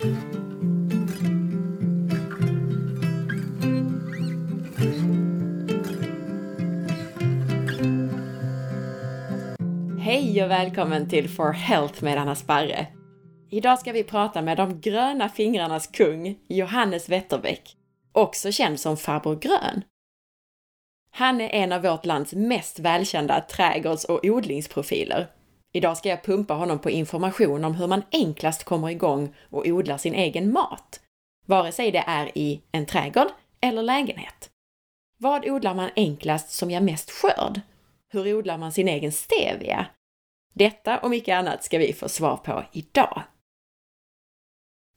Hej och välkommen till For Health med Anna Sparre. Idag ska vi prata med de gröna fingrarnas kung, Johannes Wetterbäck, också känd som Farbror Grön. Han är en av vårt lands mest välkända trädgårds och odlingsprofiler. Idag ska jag pumpa honom på information om hur man enklast kommer igång och odlar sin egen mat, vare sig det är i en trädgård eller lägenhet. Vad odlar man enklast som ger mest skörd? Hur odlar man sin egen stevia? Detta och mycket annat ska vi få svar på idag.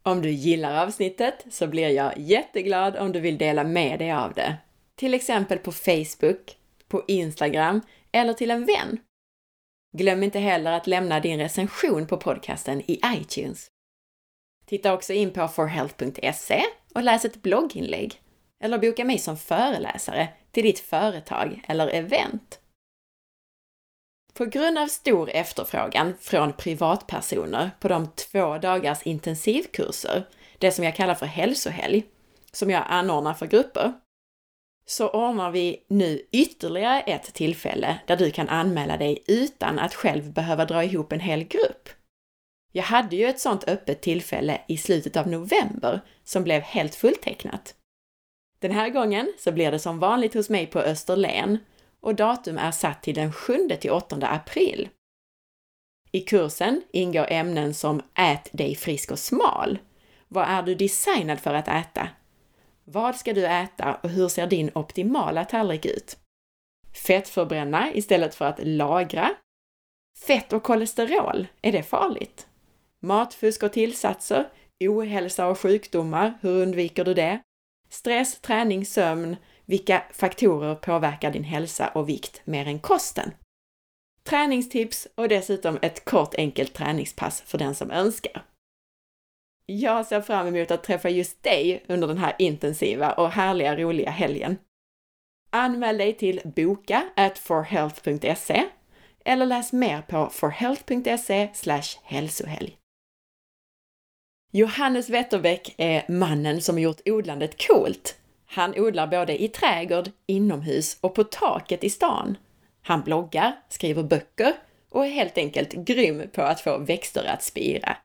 Om du gillar avsnittet så blir jag jätteglad om du vill dela med dig av det. Till exempel på Facebook, på Instagram eller till en vän. Glöm inte heller att lämna din recension på podcasten i iTunes. Titta också in på forhealth.se och läs ett blogginlägg. Eller boka mig som föreläsare till ditt företag eller event. På grund av stor efterfrågan från privatpersoner på de två dagars intensivkurser, det som jag kallar för hälsohelg, som jag anordnar för grupper, så ordnar vi nu ytterligare ett tillfälle där du kan anmäla dig utan att själv behöva dra ihop en hel grupp. Jag hade ju ett sådant öppet tillfälle i slutet av november som blev helt fulltecknat. Den här gången så blir det som vanligt hos mig på Österlen och datum är satt till den 7 till 8 april. I kursen ingår ämnen som Ät dig frisk och smal. Vad är du designad för att äta? Vad ska du äta och hur ser din optimala tallrik ut? Fettförbränna istället för att lagra. Fett och kolesterol, är det farligt? Matfusk och tillsatser, ohälsa och sjukdomar, hur undviker du det? Stress, träning, sömn, vilka faktorer påverkar din hälsa och vikt mer än kosten? Träningstips och dessutom ett kort enkelt träningspass för den som önskar. Jag ser fram emot att träffa just dig under den här intensiva och härliga roliga helgen. Anmäl dig till boka at forhealth.se eller läs mer på forhealth.se hälsohelg. Johannes Wetterbäck är mannen som gjort odlandet coolt. Han odlar både i trädgård, inomhus och på taket i stan. Han bloggar, skriver böcker och är helt enkelt grym på att få växter att spira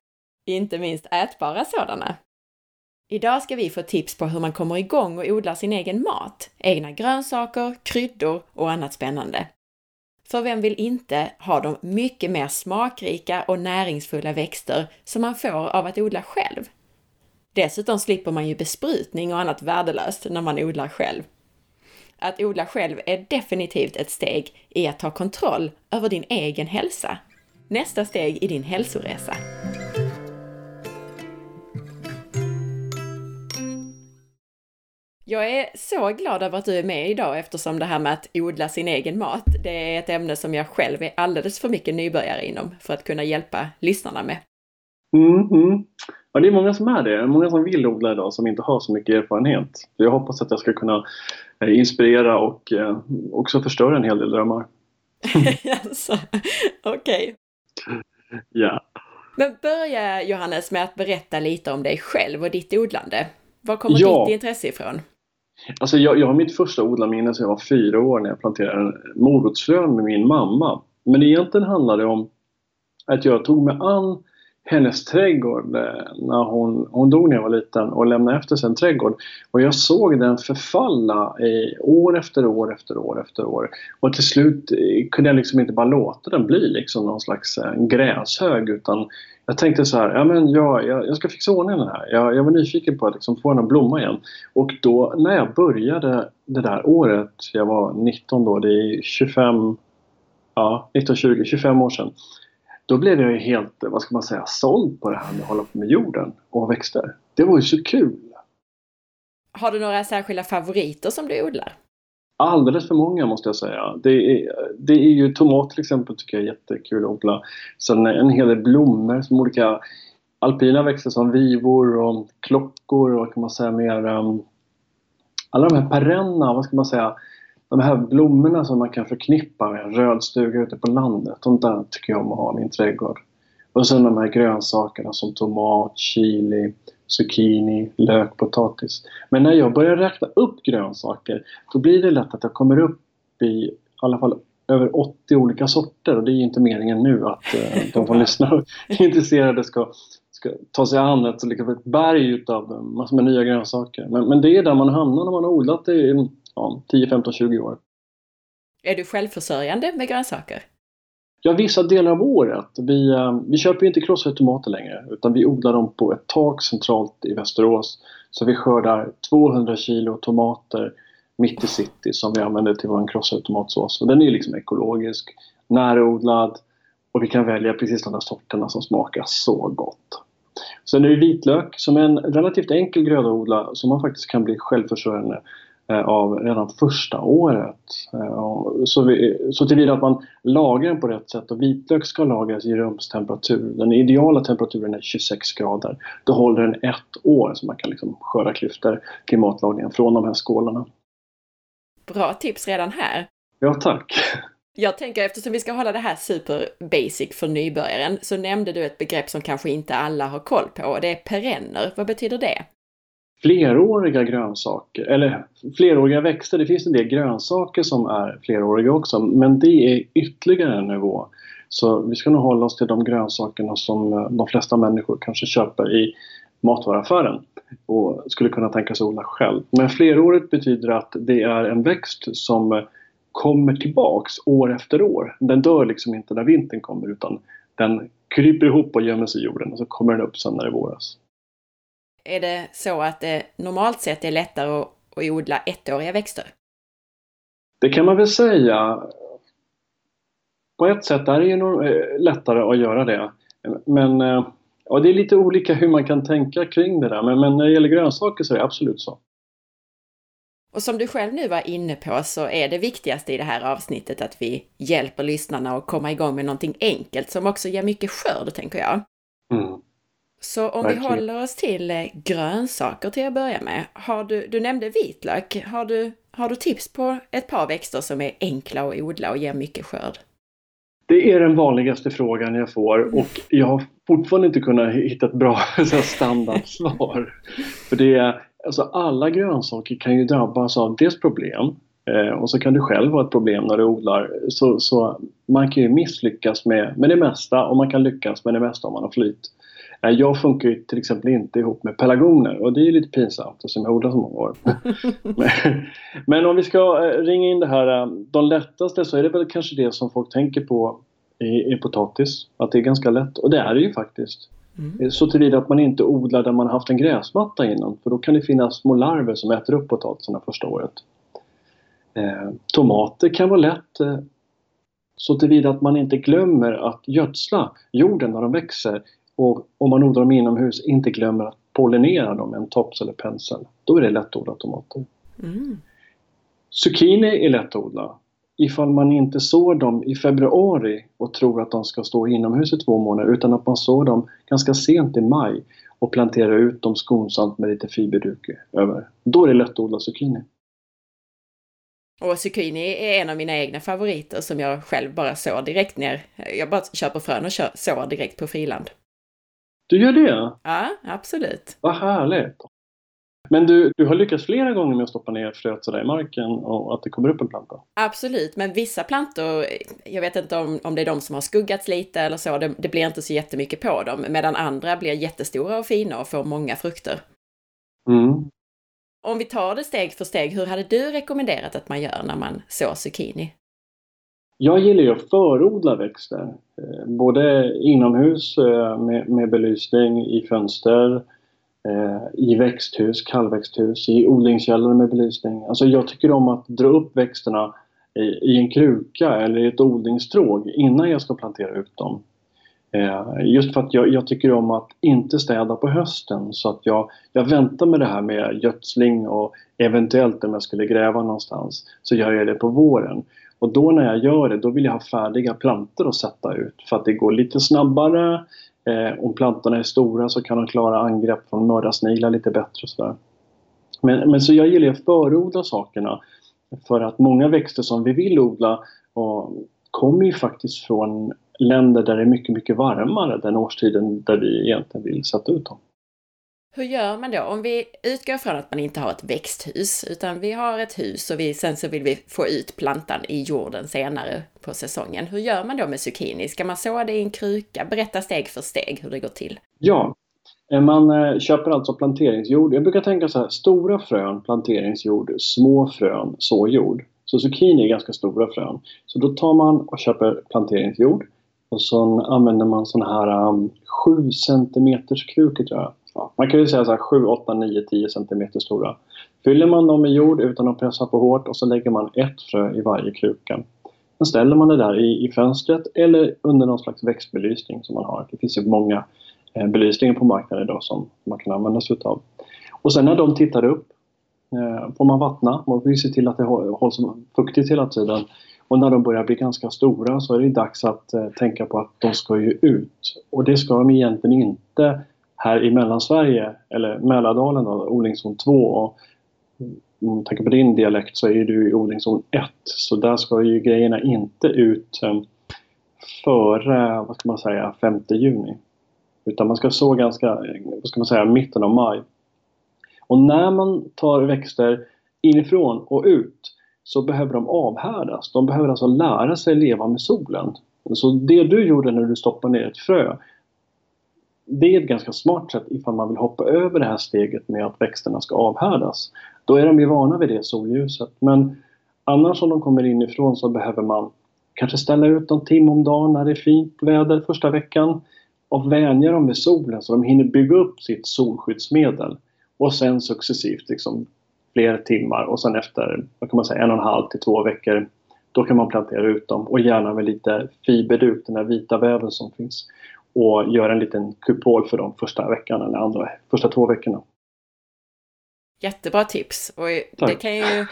inte minst ätbara sådana. Idag ska vi få tips på hur man kommer igång och odlar sin egen mat, egna grönsaker, kryddor och annat spännande. För vem vill inte ha de mycket mer smakrika och näringsfulla växter som man får av att odla själv? Dessutom slipper man ju besprutning och annat värdelöst när man odlar själv. Att odla själv är definitivt ett steg i att ta kontroll över din egen hälsa. Nästa steg i din hälsoresa. Jag är så glad över att du är med idag eftersom det här med att odla sin egen mat, det är ett ämne som jag själv är alldeles för mycket nybörjare inom för att kunna hjälpa lyssnarna med. Mm, mm. Ja, det är många som är det. Många som vill odla idag som inte har så mycket erfarenhet. Jag hoppas att jag ska kunna eh, inspirera och eh, också förstöra en hel del drömmar. alltså, Okej. Okay. Ja. Men börja Johannes med att berätta lite om dig själv och ditt odlande. Var kommer ja. ditt intresse ifrån? Alltså jag, jag har mitt första odlarminne sedan jag var fyra år när jag planterade morotsfrön med min mamma. Men egentligen handlade det om att jag tog mig an hennes trädgård eh, när hon, hon dog när jag var liten och lämnade efter sig en trädgård. Och jag såg den förfalla i år efter år efter år efter år. Och till slut eh, kunde jag liksom inte bara låta den bli liksom någon slags eh, gräshög utan jag tänkte så här, ja men jag, jag, jag ska fixa ordning den här. Jag, jag var nyfiken på att liksom få den att blomma igen. Och då när jag började det där året, jag var 19 då, det är 25, ja 19, 20, 25 år sedan. Då blev jag helt, vad ska man säga, såld på det här med att hålla på med jorden och växter. Det var ju så kul! Har du några särskilda favoriter som du odlar? Alldeles för många måste jag säga. Det är, det är ju tomat till exempel tycker jag är jättekul att odla. Sen en hel del blommor som olika alpina växter som vivor och klockor och vad kan man säga mer. Um, alla de här perenna, vad ska man säga, de här blommorna som man kan förknippa med en röd stuga ute på landet. De där tycker jag om att ha i min trädgård. Och sen de här grönsakerna som tomat, chili, zucchini, lök, potatis. Men när jag börjar räkna upp grönsaker då blir det lätt att jag kommer upp i i alla fall över 80 olika sorter och det är ju inte meningen nu att eh, de som lyssnar är intresserade ska, ska ta sig an ett, liksom ett berg utav massor med nya grönsaker. Men, men det är där man hamnar när man har odlat i ja, 10, 15, 20 år. Är du självförsörjande med grönsaker? Ja, vissa delar av året. Vi, eh, vi köper inte krossade tomater längre utan vi odlar dem på ett tak centralt i Västerås. Så vi skördar 200 kilo tomater mitt i city som vi använder till vår krossade tomatsås. Och den är liksom ekologisk, närodlad och vi kan välja precis de där sorterna som smakar så gott. Sen är det vitlök som är en relativt enkel gröda att odla som man faktiskt kan bli självförsörjande av redan första året. Eh, så, vi, så tillvida att man lagrar den på rätt sätt och vitlök ska lagras i rumstemperatur. Den ideala temperaturen är 26 grader. Då håller den ett år så man kan liksom skörda klyftor klimatlagringen från de här skålarna. Bra tips redan här! Ja, tack! Jag tänker eftersom vi ska hålla det här super basic för nybörjaren så nämnde du ett begrepp som kanske inte alla har koll på och det är perenner. Vad betyder det? Fleråriga grönsaker, eller fleråriga växter. Det finns en del grönsaker som är fleråriga också, men det är ytterligare en nivå. Så vi ska nog hålla oss till de grönsakerna som eh, de flesta människor kanske köper i matvaruaffären och skulle kunna tänka sig odla själv. Men flerårigt betyder att det är en växt som eh, kommer tillbaks år efter år. Den dör liksom inte när vintern kommer utan den kryper ihop och gömmer sig i jorden och så kommer den upp sen när det våras är det så att det normalt sett är lättare att, att odla ettåriga växter? Det kan man väl säga. På ett sätt är det ju eh, lättare att göra det. Men eh, ja, det är lite olika hur man kan tänka kring det där. Men, men när det gäller grönsaker så är det absolut så. Och som du själv nu var inne på så är det viktigaste i det här avsnittet att vi hjälper lyssnarna att komma igång med någonting enkelt som också ger mycket skörd, tänker jag. Mm. Så om Verkligen. vi håller oss till eh, grönsaker till att börja med. Har du, du nämnde vitlök. Har du, har du tips på ett par växter som är enkla att odla och ger mycket skörd? Det är den vanligaste frågan jag får och jag har fortfarande inte kunnat hitta ett bra standardsvar. För det är, alltså alla grönsaker kan ju drabbas av dels problem eh, och så kan du själv ha ett problem när du odlar. Så, så man kan ju misslyckas med, med det mesta och man kan lyckas med det mesta om man har flyt. Jag funkar ju till exempel inte ihop med pelargoner och det är lite pinsamt eftersom jag odlar så många år. men, men om vi ska eh, ringa in det här, eh, de lättaste så är det väl kanske det som folk tänker på i, i potatis. Att det är ganska lätt och det är det ju faktiskt. Mm. Eh, så tillvida att man inte odlar där man haft en gräsmatta innan för då kan det finnas små larver som äter upp potatisarna första året. Eh, tomater kan vara lätt eh, så tillvida att man inte glömmer att gödsla jorden när de växer och om man odlar dem inomhus, inte glömmer att pollinera dem med en tops eller pensel. Då är det lättodlade tomater. Mm. Zucchini är lätt att odla. Ifall man inte sår dem i februari och tror att de ska stå inomhus i två månader utan att man sår dem ganska sent i maj och planterar ut dem skonsamt med lite fiberduk över. Då är det lätt att odla zucchini. Och zucchini är en av mina egna favoriter som jag själv bara sår direkt ner. Jag bara köper frön och sår direkt på friland. Du gör det? Ja, absolut. Vad härligt! Men du, du har lyckats flera gånger med att stoppa ner fröet sådär i marken och att det kommer upp en planta? Absolut, men vissa plantor, jag vet inte om, om det är de som har skuggats lite eller så, det, det blir inte så jättemycket på dem, medan andra blir jättestora och fina och får många frukter. Mm. Om vi tar det steg för steg, hur hade du rekommenderat att man gör när man sår zucchini? Jag gillar ju att förodla växter. Eh, både inomhus eh, med, med belysning i fönster, eh, i växthus, kallväxthus, i odlingskällor med belysning. Alltså jag tycker om att dra upp växterna i, i en kruka eller i ett odlingsstråg innan jag ska plantera ut dem. Just för att jag, jag, tycker om att inte städa på hösten så att jag, jag väntar med det här med gödsling och eventuellt om jag skulle gräva någonstans så gör jag det på våren. Och då när jag gör det, då vill jag ha färdiga plantor att sätta ut för att det går lite snabbare. Eh, om plantorna är stora så kan de klara angrepp från mördarsniglar lite bättre och sådär. Men, men så jag gillar att förodla sakerna för att många växter som vi vill odla och, kommer ju faktiskt från länder där det är mycket, mycket varmare den årstiden där vi egentligen vill sätta ut dem. Hur gör man då? Om vi utgår från att man inte har ett växthus, utan vi har ett hus och vi, sen så vill vi få ut plantan i jorden senare på säsongen. Hur gör man då med zucchini? Ska man så det i en kruka? Berätta steg för steg hur det går till. Ja, eh, man eh, köper alltså planteringsjord. Jag brukar tänka så här, stora frön planteringsjord, små frön såjord. Så zucchini är ganska stora frön. Så då tar man och köper planteringsjord och så använder man sådana här um, 7 cm krukor tror jag ja, man kan ju säga så här 7, 8, 9, 10 cm stora. Fyller man dem med jord utan att pressa på hårt och så lägger man ett frö i varje kruka. Sen ställer man det där i, i fönstret eller under någon slags växtbelysning som man har. Det finns ju många eh, belysningar på marknaden idag som man kan använda sig utav. Och sen när de tittar upp eh, får man vattna. Man får se till att det hålls fuktigt hela tiden. Och när de börjar bli ganska stora så är det dags att eh, tänka på att de ska ju ut. Och det ska de egentligen inte här i Mellansverige, eller Mälardalen, då, odlingszon 2. Och om man tänker på din dialekt så är du i odlingszon 1. Så där ska ju grejerna inte ut eh, före, vad ska man säga, 5 juni. Utan man ska så ganska, eh, vad ska man säga, mitten av maj. Och när man tar växter inifrån och ut så behöver de avhärdas. De behöver alltså lära sig leva med solen. Så det du gjorde när du stoppade ner ett frö det är ett ganska smart sätt ifall man vill hoppa över det här steget med att växterna ska avhärdas. Då är de ju vana vid det solljuset. Men annars om de kommer inifrån så behöver man kanske ställa ut någon timme om dagen när det är fint väder första veckan och vänja dem med solen så de hinner bygga upp sitt solskyddsmedel. Och sen successivt liksom fler timmar och sen efter vad kan man säga, en och en halv till två veckor då kan man plantera ut dem och gärna med lite fiberduk, den här vita väven som finns och göra en liten kupol för dem första veckan eller andra, första två veckorna. Jättebra tips! Och det kan ju,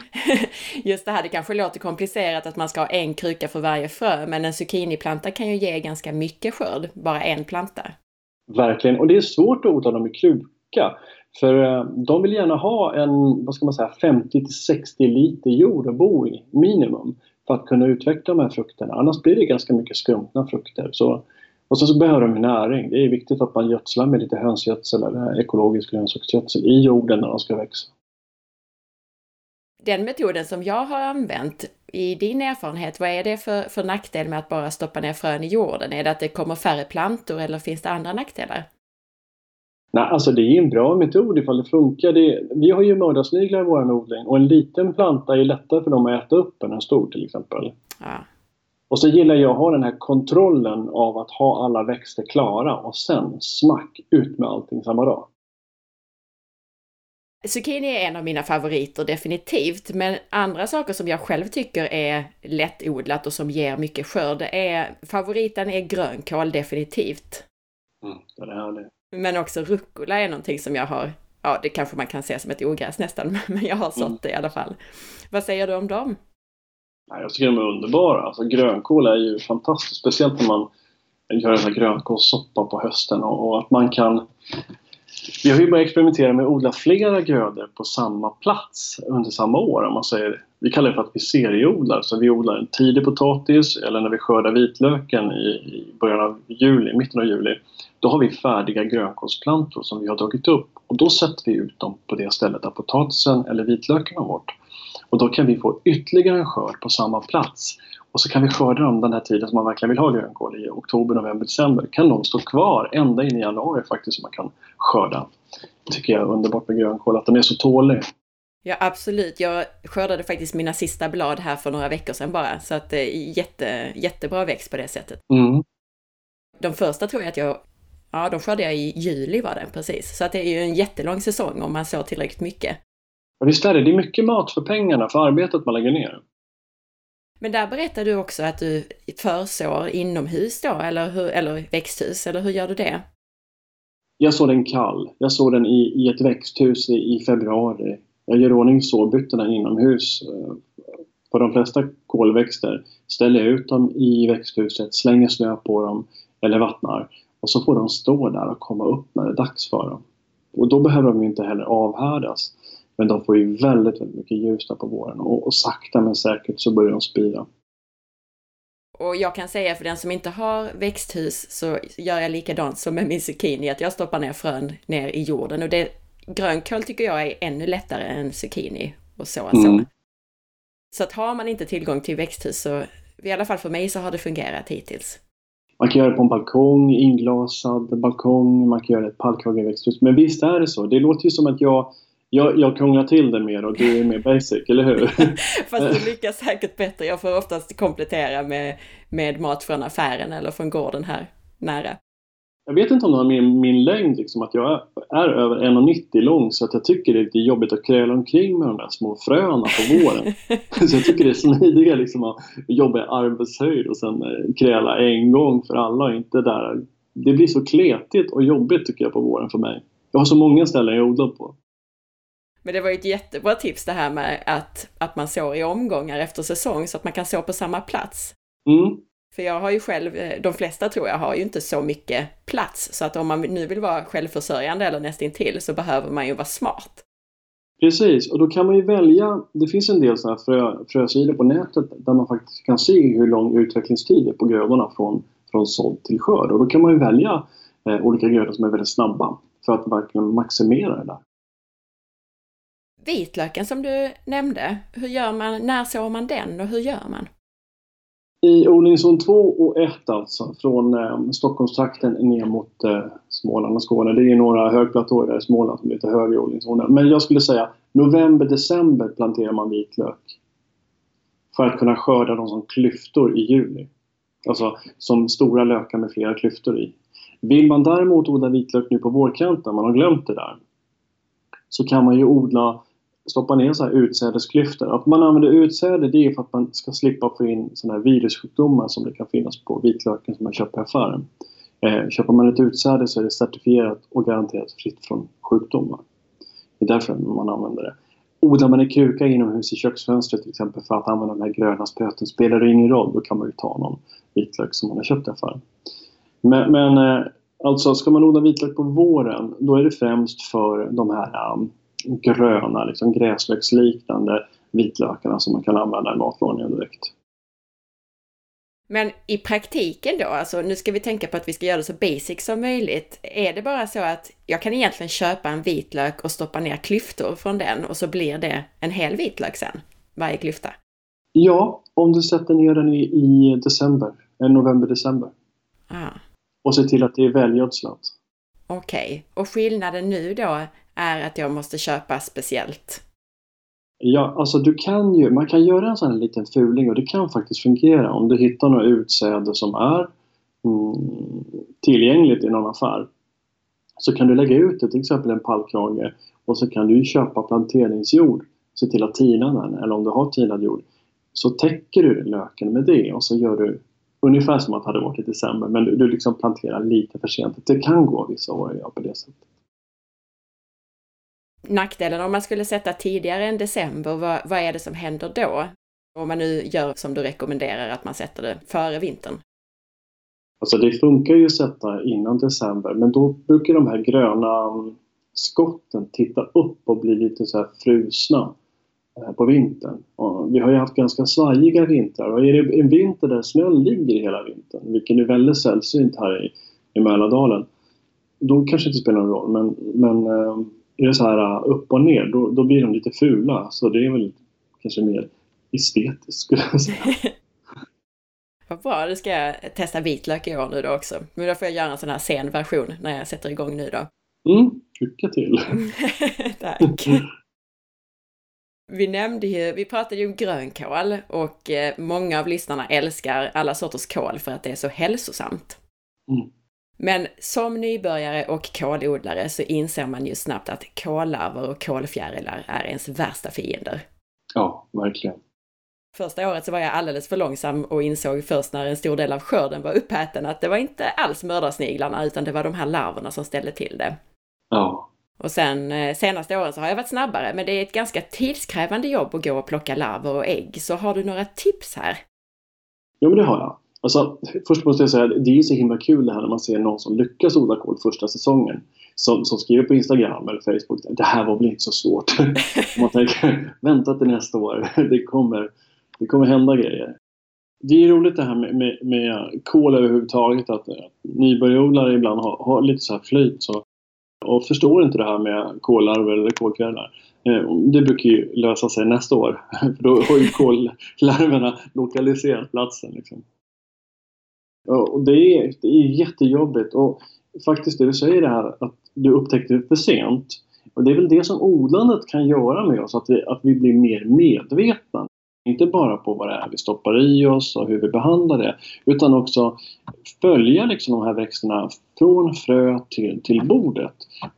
just det här, det kanske låter komplicerat att man ska ha en kruka för varje frö, men en zucchiniplanta kan ju ge ganska mycket skörd, bara en planta. Verkligen, och det är svårt att odla dem i kruka. För eh, de vill gärna ha en, vad ska man säga, 50 till 60 liter jord att bo i, minimum, för att kunna utveckla de här frukterna. Annars blir det ganska mycket skrumpna frukter. Så och sen så behöver de näring. Det är viktigt att man gödslar med lite hönsgödsel eller ekologisk grönsaksgödsel i jorden när de ska växa. Den metoden som jag har använt, i din erfarenhet, vad är det för, för nackdel med att bara stoppa ner frön i jorden? Är det att det kommer färre plantor eller finns det andra nackdelar? Nej, alltså det är en bra metod ifall det funkar. Det, vi har ju mördarsniglar i vår odling och en liten planta är lättare för dem att äta upp än en stor till exempel. Ja. Och så gillar jag att ha den här kontrollen av att ha alla växter klara och sen smack ut med allting samma dag. Zucchini är en av mina favoriter definitivt, men andra saker som jag själv tycker är lättodlat och som ger mycket skörd är favoriten är grönkål definitivt. Mm, det är det. Men också rucola är någonting som jag har, ja det kanske man kan se som ett ogräs nästan, men jag har sått mm. det i alla fall. Vad säger du om dem? Jag tycker de är underbara. Alltså, grönkål är ju fantastiskt. Speciellt när man gör en grönkålssoppa på hösten och, och, att man kan... Vi har ju börjat experimentera med att odla flera grödor på samma plats under samma år. Om man säger, vi kallar det för att vi serieodlar. Så vi odlar en tidig potatis eller när vi skördar vitlöken i, i början av juli, mitten av juli. Då har vi färdiga grönkålsplantor som vi har dragit upp och då sätter vi ut dem på det stället där potatisen eller vitlöken har varit. Och då kan vi få ytterligare en skörd på samma plats. Och så kan vi skörda dem den här tiden som man verkligen vill ha grönkål i, oktober, november, december. Kan de stå kvar ända in i januari faktiskt som man kan skörda. Det tycker jag är underbart med grönkål, att den är så tålig. Ja, absolut. Jag skördade faktiskt mina sista blad här för några veckor sedan bara, så att det är jätte, jättebra växt på det sättet. Mm. De första tror jag att jag, ja, de skördade jag i juli var den precis. Så att det är ju en jättelång säsong om man sår tillräckligt mycket. Och visst är det, det är mycket mat för pengarna, för arbetet man lägger ner. Men där berättar du också att du försår inomhus då, eller, hur, eller växthus, eller hur gör du det? Jag såg den kall. Jag såg den i, i ett växthus i, i februari. Jag gör ordning såbyttorna inomhus. På de flesta kolväxter ställer jag ut dem i växthuset, slänger snö på dem eller vattnar. Och så får de stå där och komma upp när det är dags för dem. Och då behöver de inte heller avhärdas. Men de får ju väldigt, väldigt mycket ljus där på våren och, och sakta men säkert så börjar de spira. Och jag kan säga för den som inte har växthus så gör jag likadant som med min zucchini, att jag stoppar ner frön ner i jorden. Och det, grönkål tycker jag är ännu lättare än zucchini och så. Mm. Så att har man inte tillgång till växthus så, i alla fall för mig, så har det fungerat hittills. Man kan göra det på en balkong, inglasad balkong, man kan göra ett pallkrageväxthus. Men visst är det så. Det låter ju som att jag jag, jag krånglar till det mer och du är mer basic, eller hur? Fast du lyckas säkert bättre. Jag får oftast komplettera med, med mat från affären eller från gården här nära. Jag vet inte om det har min, min längd, liksom, att jag är över 1,90 lång så att jag tycker det är lite jobbigt att kräla omkring med de där små fröna på våren. så jag tycker det är smidigare liksom, att jobba i arbetshöjd och sen eh, kräla en gång för alla och inte där. Det blir så kletigt och jobbigt tycker jag på våren för mig. Jag har så många ställen jag odlar på. Men det var ju ett jättebra tips det här med att, att man sår i omgångar efter säsong så att man kan så på samma plats. Mm. För jag har ju själv, eh, de flesta tror jag har ju inte så mycket plats så att om man nu vill vara självförsörjande eller nästintill så behöver man ju vara smart. Precis, och då kan man ju välja, det finns en del sådana frö, frösidor på nätet där man faktiskt kan se hur lång utvecklingstid det är på grödorna från, från sådd till skörd och då kan man ju välja eh, olika grödor som är väldigt snabba för att verkligen maximera det där. Vitlöken som du nämnde, hur gör man, när sår man den och hur gör man? I odlingszon 2 och 1 alltså, från eh, Stockholmstrakten ner mot eh, Småland och Skåne. Det är några högplatåer där i Småland som är lite högre i odlingszoner. Men jag skulle säga november-december planterar man vitlök. För att kunna skörda dem som klyftor i juli. Alltså som stora lökar med flera klyftor i. Vill man däremot odla vitlök nu på vårkanten, man har glömt det där, så kan man ju odla stoppa ner så här utsädesklyftor. Att man använder utsäde det är för att man ska slippa få in sådana här virussjukdomar som det kan finnas på vitlöken som man köper i affären. Eh, köper man ett utsäde så är det certifierat och garanterat fritt från sjukdomar. Det är därför man använder det. Odlar man en kruka inomhus i köksfönstret till exempel för att använda de här gröna spöten spelar det ingen roll. Då kan man ju ta någon vitlök som man har köpt i affären. Men, men eh, alltså ska man odla vitlök på våren då är det främst för de här um, gröna, liksom gräslöksliknande vitlökarna som man kan använda i matlagningen direkt. Men i praktiken då, alltså nu ska vi tänka på att vi ska göra det så basic som möjligt. Är det bara så att jag kan egentligen köpa en vitlök och stoppa ner klyftor från den och så blir det en hel vitlök sen, varje klyfta? Ja, om du sätter ner den i, i december, november-december. Ah. Och se till att det är välgödslat. Okej, okay. och skillnaden nu då är att jag måste köpa speciellt? Ja, alltså du kan ju, man kan göra en sån här liten fuling och det kan faktiskt fungera om du hittar något utsäde som är mm, tillgängligt i någon affär. Så kan du lägga ut det, till exempel en pallkrage och så kan du köpa planteringsjord. Se till att tina den, eller om du har tinad jord så täcker du löken med det och så gör du ungefär som att det hade varit i december men du, du liksom planterar lite för sent. Det kan gå vissa år ja, på det sättet nackdelen om man skulle sätta tidigare än december, vad, vad är det som händer då? Om man nu gör som du rekommenderar, att man sätter det före vintern. Alltså det funkar ju att sätta innan december, men då brukar de här gröna skotten titta upp och bli lite så här frusna eh, på vintern. Och vi har ju haft ganska svajiga vintrar och är det en vinter där snön ligger hela vintern, vilket är väldigt sällsynt här i, i Mälardalen, då kanske det inte spelar någon roll. Men, men eh, är det så här uh, upp och ner då, då blir de lite fula. Så det är väl kanske mer estetiskt skulle jag säga. Vad bra, då ska jag testa vitlök i år nu då också. Men då får jag göra en sån här sen version när jag sätter igång nu då. Mm, lycka till! Tack! Vi nämnde ju, vi pratade ju om grönkål och eh, många av lyssnarna älskar alla sorters kål för att det är så hälsosamt. Mm. Men som nybörjare och kålodlare så inser man ju snabbt att kållarver och kålfjärilar är ens värsta fiender. Ja, verkligen. Första året så var jag alldeles för långsam och insåg först när en stor del av skörden var uppäten att det var inte alls mördarsniglarna utan det var de här larverna som ställde till det. Ja. Och sen eh, senaste åren så har jag varit snabbare, men det är ett ganska tidskrävande jobb att gå och plocka larver och ägg. Så har du några tips här? Jo, men det har jag. Alltså, först måste jag säga att det är så himla kul det här när man ser någon som lyckas odla kål första säsongen. Som, som skriver på Instagram eller Facebook det här var väl inte så svårt. man tänker vänta till nästa år, det kommer, det kommer hända grejer. Det är roligt det här med, med, med kål överhuvudtaget, att, att nybörjarodlare ibland har, har lite så här flyt så, och förstår inte det här med kollarver eller kolfjärilar. Eh, det brukar ju lösa sig nästa år, för då har ju kollarverna lokaliserat platsen. Liksom. Och det, är, det är jättejobbigt. Och faktiskt det du säger det här att du upptäckte det för sent. Och det är väl det som odlandet kan göra med oss, att vi, att vi blir mer medvetna. Inte bara på vad det är vi stoppar i oss och hur vi behandlar det, utan också följa liksom de här växterna från frö till, till bordet.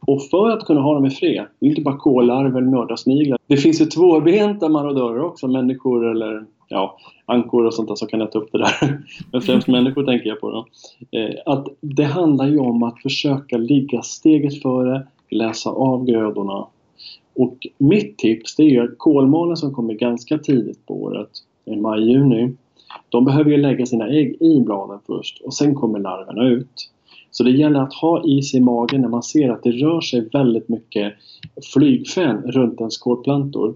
Och för att kunna ha dem i fred, det är inte bara kolarver eller mördarsniglar. Det finns ju tvåbenta marodörer också, människor eller ja, ankor och sånt där som kan äta upp det där. Men främst människor tänker jag på då. Eh, att det handlar ju om att försöka ligga steget före, läsa av grödorna. Och mitt tips det är ju att kolmården som kommer ganska tidigt på året, i maj-juni, de behöver ju lägga sina ägg i bladen först och sen kommer larverna ut. Så det gäller att ha is i magen när man ser att det rör sig väldigt mycket flygfän runt ens kolplantor.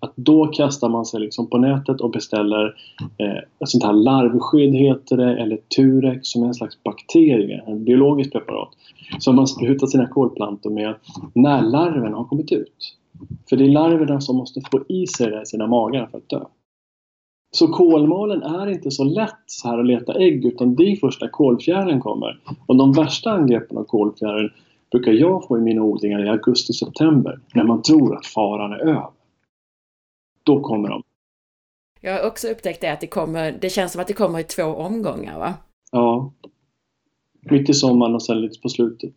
Att då kastar man sig liksom på nätet och beställer eh, ett sånt här larvskydd heter det, eller Turex som är en slags bakterie, en biologiskt preparat. Som man sprutar sina kolplantor med när larven har kommit ut. För det är larverna som måste få i sig det i sina magar för att dö. Så kolmålen är inte så lätt så här att leta ägg utan det är först när kolfjärilen kommer. Och de värsta angreppen av kolfjärilen brukar jag få i mina odlingar i augusti-september när man tror att faran är över. Då kommer de. Jag har också upptäckt det att det kommer, det känns som att det kommer i två omgångar va? Ja. Mitt i sommaren och sen lite på slutet.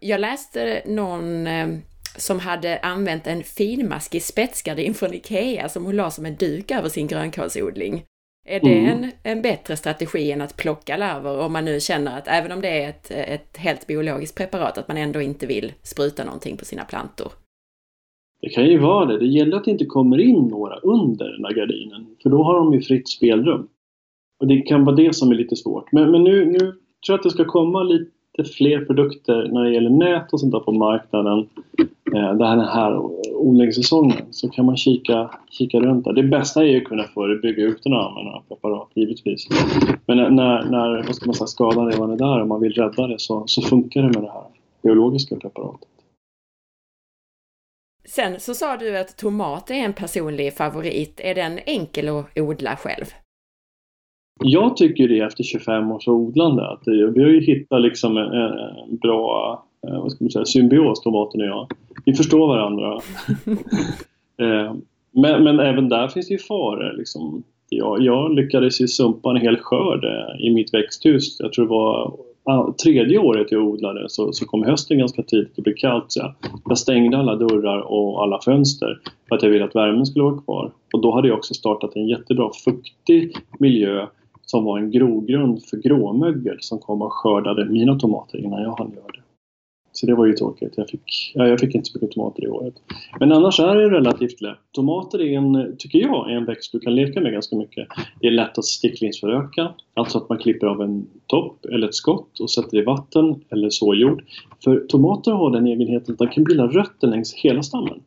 Jag läste någon eh, som hade använt en finmaskig spetsgardin från IKEA som hon la som en duk över sin grönkålsodling. Är det mm. en, en bättre strategi än att plocka larver om man nu känner att även om det är ett, ett helt biologiskt preparat att man ändå inte vill spruta någonting på sina plantor? Det kan ju vara det. Det gäller att det inte kommer in några under den där gardinen. För då har de ju fritt spelrum. Och det kan vara det som är lite svårt. Men, men nu, nu tror jag att det ska komma lite fler produkter när det gäller nät och sånt där på marknaden. Eh, den här odlingssäsongen. Så kan man kika, kika runt där. Det bästa är ju att kunna förebygga utan att använda preparat, givetvis. Men när, när vad ska man säga, skadan redan är där och man vill rädda det så, så funkar det med det här biologiska preparatet. Sen så sa du att tomat är en personlig favorit. Är den enkel att odla själv? Jag tycker det efter 25 års odlande. Att vi har ju hittat liksom en, en bra eh, vad ska man säga, symbios, tomaten och jag. Vi förstår varandra. Eh, men, men, även där finns det ju faror. Liksom. Jag, jag lyckades ju sumpa en hel skörd eh, i mitt växthus. Jag tror det var tredje året jag odlade så, så kom hösten ganska tidigt och blev kallt. Så jag, stängde alla dörrar och alla fönster för att jag ville att värmen skulle vara kvar. Och då hade jag också startat en jättebra fuktig miljö som var en grogrund för gråmögel som kom och skördade mina tomater innan jag hann göra det. Så det var ju tråkigt. Jag fick, ja, jag fick inte så mycket tomater i året. Men annars är det relativt lätt. Tomater är en, tycker jag, är en växt du kan leka med ganska mycket. Det är lätt att sticklingsföröka, alltså att man klipper av en topp eller ett skott och sätter i vatten eller såjord. För tomater har den egenheten att de kan bilda rötter längs hela stammen.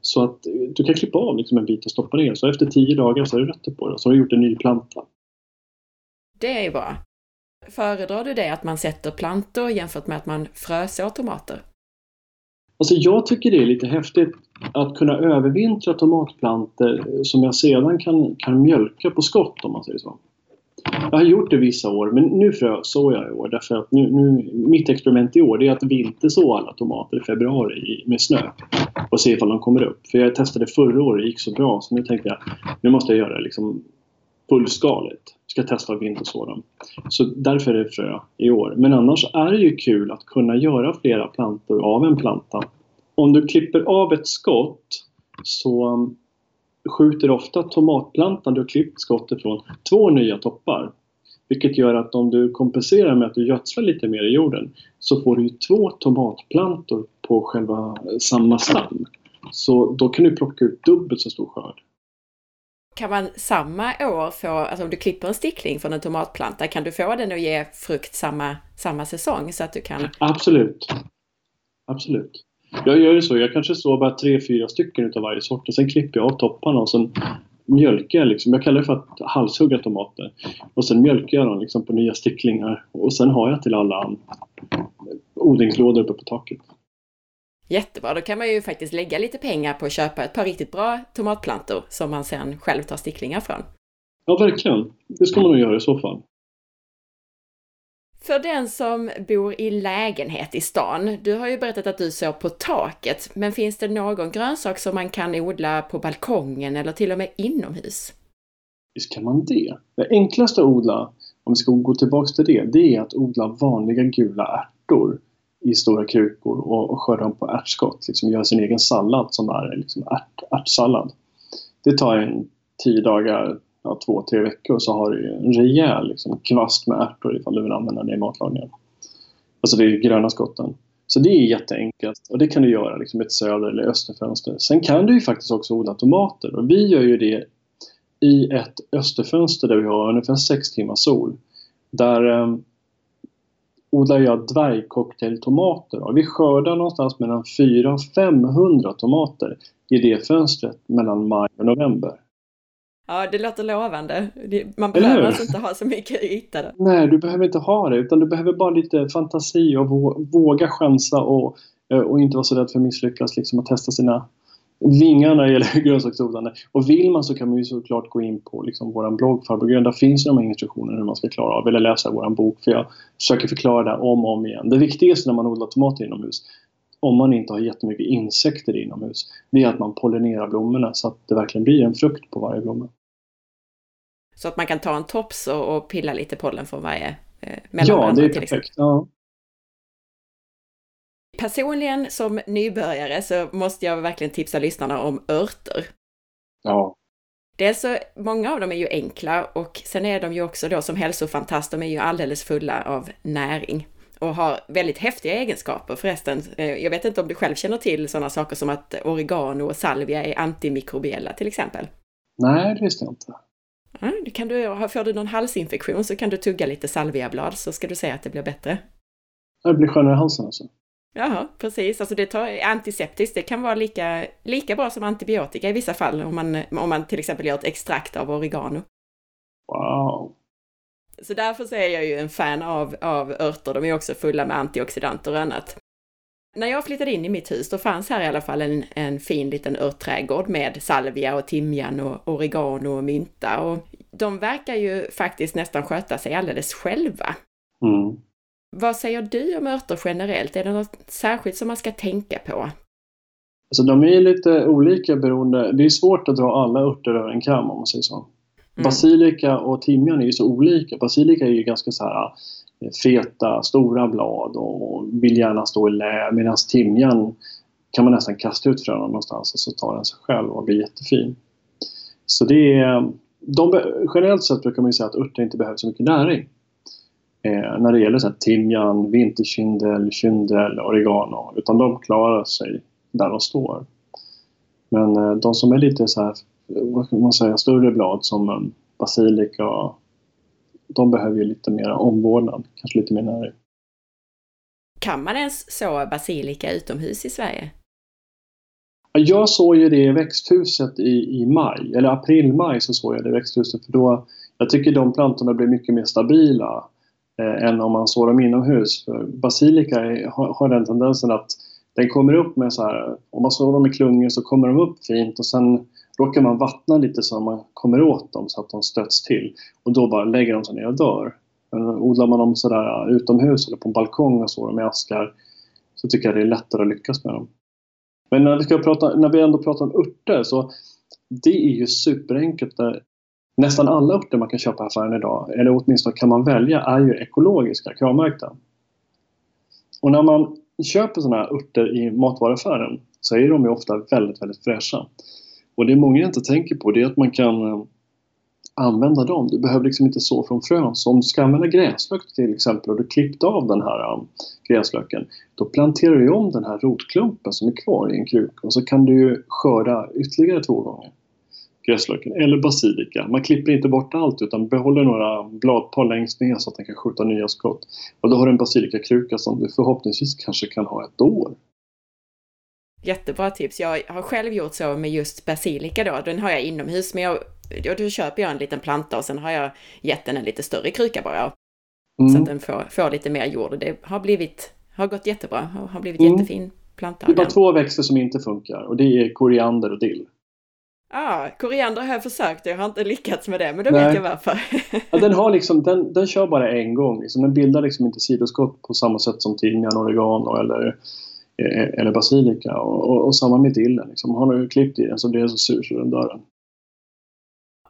Så att du kan klippa av liksom en bit och stoppa ner, så efter tio dagar så är det rötter på det, så har du gjort en ny planta. Det är ju bra. Föredrar du det att man sätter plantor jämfört med att man frösår tomater? Alltså jag tycker det är lite häftigt att kunna övervintra tomatplantor som jag sedan kan, kan mjölka på skott om man säger så. Jag har gjort det vissa år men nu frösår jag i år därför att nu, nu, mitt experiment i år är att vinterså alla tomater i februari med snö och se ifall de kommer upp. För jag testade förra året, det gick så bra så nu tänkte jag nu måste jag göra det liksom fullskaligt ska testa att vinterså dem. Så därför är det frö i år. Men annars är det ju kul att kunna göra flera plantor av en planta. Om du klipper av ett skott så skjuter ofta tomatplantan du har klippt skottet från två nya toppar. Vilket gör att om du kompenserar med att du gödslar lite mer i jorden så får du två tomatplantor på själva samma stam. Så då kan du plocka ut dubbelt så stor skörd kan man samma år få, alltså om du klipper en stickling från en tomatplanta, kan du få den att ge frukt samma, samma säsong så att du kan? Absolut. Absolut. Jag gör ju så, jag kanske sår bara tre, fyra stycken utav varje sort och sen klipper jag av topparna och sen mjölkar jag liksom, jag kallar det för att halshugga tomater. Och sen mjölkar jag dem liksom på nya sticklingar. Och sen har jag till alla odlingslådor uppe på taket. Jättebra, då kan man ju faktiskt lägga lite pengar på att köpa ett par riktigt bra tomatplantor som man sen själv tar sticklingar från. Ja, verkligen. Det ska man nog göra i så fall. För den som bor i lägenhet i stan, du har ju berättat att du sår på taket, men finns det någon grönsak som man kan odla på balkongen eller till och med inomhus? Visst kan man det. Det enklaste att odla, om vi ska gå tillbaks till det, det är att odla vanliga gula ärtor i stora krukor och, och skörda dem på ärtskott. Liksom göra sin egen sallad som är liksom ärt, ärtsallad. Det tar en tio dagar, ja, två, tre veckor så har du en rejäl liksom, kvast med ärtor ifall du vill använda det i matlagningen. Alltså det är gröna skotten. Så det är jätteenkelt och det kan du göra liksom ett söder eller österfönster. Sen kan du ju faktiskt också odla tomater och vi gör ju det i ett österfönster där vi har ungefär 6 timmar sol. Där eh, odlar jag dvärgcocktailtomater och vi skördar någonstans mellan 400 500 tomater i det fönstret mellan maj och november. Ja, det låter lovande. Man behöver alltså inte ha så mycket yta då. Nej, du behöver inte ha det utan du behöver bara lite fantasi och våga chansa och, eh, och inte vara så rädd för att misslyckas, liksom att testa sina vingar när det gäller grönsaksodlande. Och vill man så kan man ju såklart gå in på liksom vår blogg Farbror Där finns de här instruktionerna hur man ska klara av eller läsa vår bok. För jag försöker förklara det om och om igen. Det viktigaste när man odlar tomater inomhus om man inte har jättemycket insekter inomhus, det är att man pollinerar blommorna så att det verkligen blir en frukt på varje blomma. Så att man kan ta en tops och, och pilla lite pollen från varje eh, Ja, det är perfekt. Ja. Personligen som nybörjare så måste jag verkligen tipsa lyssnarna om örter. Ja. Dels så, många av dem är ju enkla och sen är de ju också då som hälsofantast, de är ju alldeles fulla av näring och har väldigt häftiga egenskaper förresten. Eh, jag vet inte om du själv känner till sådana saker som att oregano och salvia är antimikrobiella till exempel? Nej, det visste jag inte. Kan du, får du någon halsinfektion så kan du tugga lite salviablad så ska du se att det blir bättre. Det blir skönare i halsen alltså? Jaha, precis. Alltså det tar, antiseptiskt, det kan vara lika, lika bra som antibiotika i vissa fall om man, om man till exempel gör ett extrakt av oregano. Wow! Så därför så är jag ju en fan av, av örter. De är också fulla med antioxidanter och annat. När jag flyttade in i mitt hus, då fanns här i alla fall en, en fin liten örtträdgård med salvia och timjan och oregano och mynta. Och de verkar ju faktiskt nästan sköta sig alldeles själva. Mm. Vad säger du om örter generellt? Är det något särskilt som man ska tänka på? Alltså de är lite olika beroende. Det är svårt att dra alla örter över en kam om man säger så. Mm. Basilika och timjan är ju så olika. Basilika är ju ganska så här feta, stora blad och vill gärna stå i lä medan timjan kan man nästan kasta ut fröna någonstans och så tar den sig själv och blir jättefin. Så det är, de, generellt sett brukar man ju säga att örter inte behöver så mycket näring eh, när det gäller så här, timjan, vinterkyndel, kyndel, oregano. Utan de klarar sig där de står. Men eh, de som är lite så här, vad kan man säga, större blad som eh, basilika, de behöver ju lite mer omvårdnad, kanske lite mer näring. Kan man ens så basilika utomhus i Sverige? Jag såg ju det i växthuset i, i maj, eller april-maj så såg jag det i växthuset för då jag tycker de plantorna blir mycket mer stabila eh, än om man sår dem inomhus. För basilika är, har, har den tendensen att den kommer upp med så här, om man sår dem i klungor så kommer de upp fint och sen råkar man vattna lite så man kommer åt dem så att de stöts till och då bara lägger de sig ner och dör. Men odlar man dem sådär utomhus eller på en balkong och så, dem i askar så tycker jag det är lättare att lyckas med dem. Men när vi, ska prata, när vi ändå pratar om örter så det är ju superenkelt eh, nästan alla örter man kan köpa i affären idag, eller åtminstone kan man välja, är ju ekologiska, kravmärkta. Och när man köper sådana här örter i matvaruaffären så är de ju ofta väldigt, väldigt fräscha. Och det många inte tänker på det är att man kan eh, använda dem. Du behöver liksom inte så från frön. Så om du ska använda gräslök till exempel och du klippt av den här um, gräslöken då planterar du om den här rotklumpen som är kvar i en kruka och så kan du skörda ytterligare två gånger gräslöken eller basilika. Man klipper inte bort allt utan behåller några bladpar längst ner så att den kan skjuta nya skott. Och då har du en basilikakruka som du förhoppningsvis kanske kan ha ett år. Jättebra tips. Jag har själv gjort så med just basilika då. Den har jag inomhus men jag ja, då köper jag en liten planta och sen har jag gett den en lite större kruka bara. Mm. Så att den får, får lite mer jord. Det har blivit, har gått jättebra och har blivit Mm. jättefin planta. Det är bara den. två växter som inte funkar och det är koriander och dill. Ja, koriander har jag försökt jag har inte lyckats med det, men då Nej. vet jag varför. Ja, den, har liksom, den, den kör bara en gång. Liksom. Den bildar liksom inte sidoskott på samma sätt som timjan, oregano eller, eller basilika. Och, och, och samma med dillen. Liksom. Har du klippt i den så blir den så sur så den dör.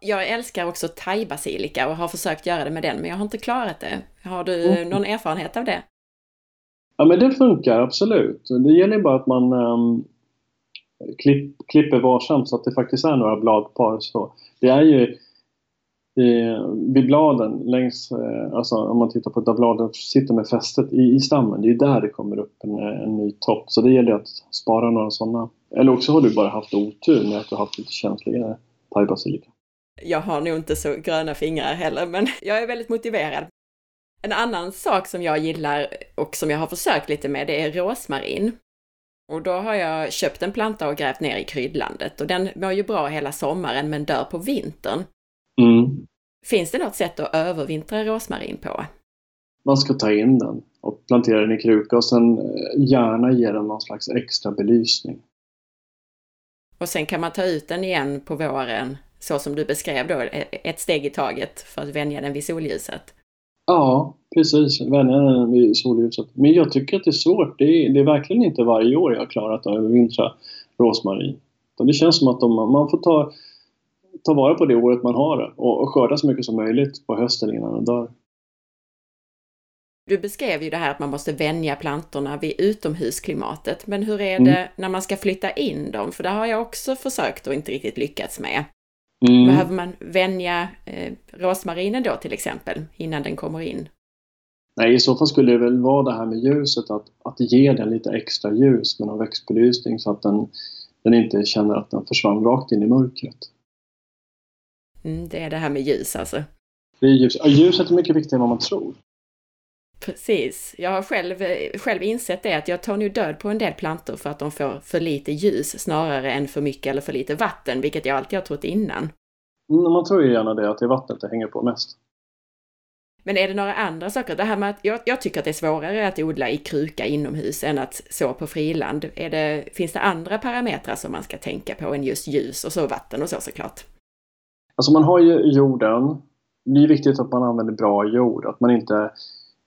Jag älskar också thai-basilika och har försökt göra det med den, men jag har inte klarat det. Har du Mm. någon erfarenhet av det? Ja men det funkar absolut. Det gäller bara att man ehm, klipp, klipper varsamt så att det faktiskt är några bladpar. Så det är ju eh, vid bladen längs, eh, alltså om man tittar på där bladen sitter med fästet i, i stammen, det är där det kommer upp en, en ny topp. Så det gäller att spara några sådana. Eller också har du bara haft otur med att du har haft lite känsligare thai-basilika. Jag har nog inte så gröna fingrar heller, men jag är väldigt motiverad. En annan sak som jag gillar och som jag har försökt lite med, det är rosmarin. Och då har jag köpt en planta och grävt ner i kryddlandet och den mår ju bra hela sommaren men dör på vintern. Mm. Finns det något sätt att övervintra rosmarin på? Man ska ta in den och plantera den i kruka och sen eh, gärna ge den någon slags extra belysning. Och sen kan man ta ut den igen på våren, så som du beskrev då, ett steg i taget för att vänja den vid solljuset. Ja, precis. Vänja den vid solljuset. Men jag tycker att det är svårt. Det är, det är verkligen inte varje år jag har klarat att övervintra rosmarin. Det känns som att de, man får ta, ta vara på det året man har det och, och skörda så mycket som möjligt på hösten innan den dör. Du beskrev ju det här att man måste vänja plantorna vid utomhusklimatet, men hur är Mm. det när man ska flytta in dem? För det har jag också försökt och inte riktigt lyckats med. Mm. Behöver man vänja eh, rosmarinen då till exempel, innan den kommer in? Nej, i så fall skulle det väl vara det här med ljuset, att, att ge den lite extra ljus med någon växtbelysning så att den, den inte känner att den försvann rakt in i mörkret. Mm, det är det här med ljus alltså. Det är ljus. Ja, ljuset är mycket viktigare än vad man tror. Precis. Jag har själv, själv insett det att jag tar nu död på en del plantor för att de får för lite ljus snarare än för mycket eller för lite vatten, vilket jag alltid har trott innan. Mm, man tror ju gärna det, att det är vattnet det hänger på mest. Men är det några andra saker? Det här med att jag, jag tycker att det är svårare att odla i kruka inomhus än att så på friland. Är det, finns det andra parametrar som man ska tänka på än just ljus och så vatten och så såklart? Alltså man har ju jorden. Det är viktigt att man använder bra jord. Att man inte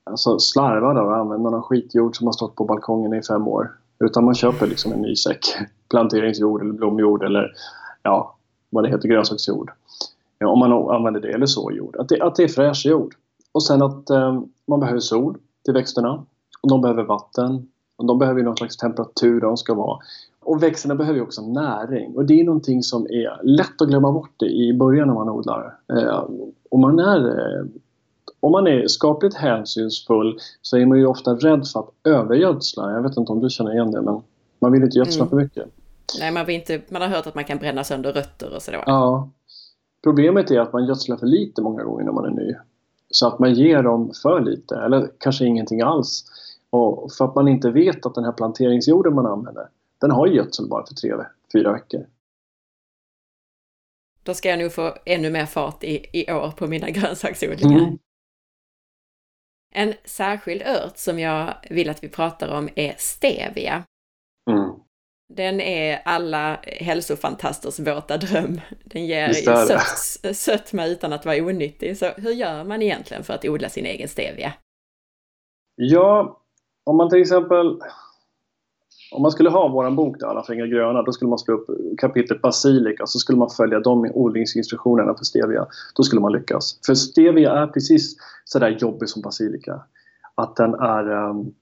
alltså, slarvar och använder någon skitjord som har stått på balkongen i fem år. Utan man köper liksom en ny säck planteringsjord eller blomjord eller ja, vad det heter, grönsaksjord. Ja, om man använder det, eller såjord. Att det, att det är fräsch jord. Och sen att eh, man behöver sol till växterna. Och de behöver vatten. Och de behöver någon slags temperatur där de ska vara. Och växterna behöver ju också näring. Och det är någonting som är lätt att glömma bort i början när man odlar. Eh, om, man är, eh, om man är skapligt hänsynsfull så är man ju ofta rädd för att övergödsla. Jag vet inte om du känner igen det men man vill inte gödsla Mm. för mycket. Nej, man, vill inte, man har hört att man kan bränna sönder rötter och sådär. Ja. Problemet är att man gödslar för lite många gånger när man är ny. Så att man ger dem för lite eller kanske ingenting alls. Och för att man inte vet att den här planteringsjorden man använder den har gödsel bara för tre, fyra veckor. Då ska jag nog få ännu mer fart i, i år på mina grönsaksodlingar. Mm. En särskild ört som jag vill att vi pratar om är stevia. Mm. Den är alla hälsofantasters våta dröm. Den ger sött, sötma utan att vara onyttig. Så hur gör man egentligen för att odla sin egen stevia? Ja, om man till exempel om man skulle ha våran bok där, Alla fingrar gröna, då skulle man slå upp kapitlet basilika så skulle man följa de odlingsinstruktionerna för stevia. Då skulle man lyckas. För stevia är precis sådär jobbig som basilika. Att den är... Um,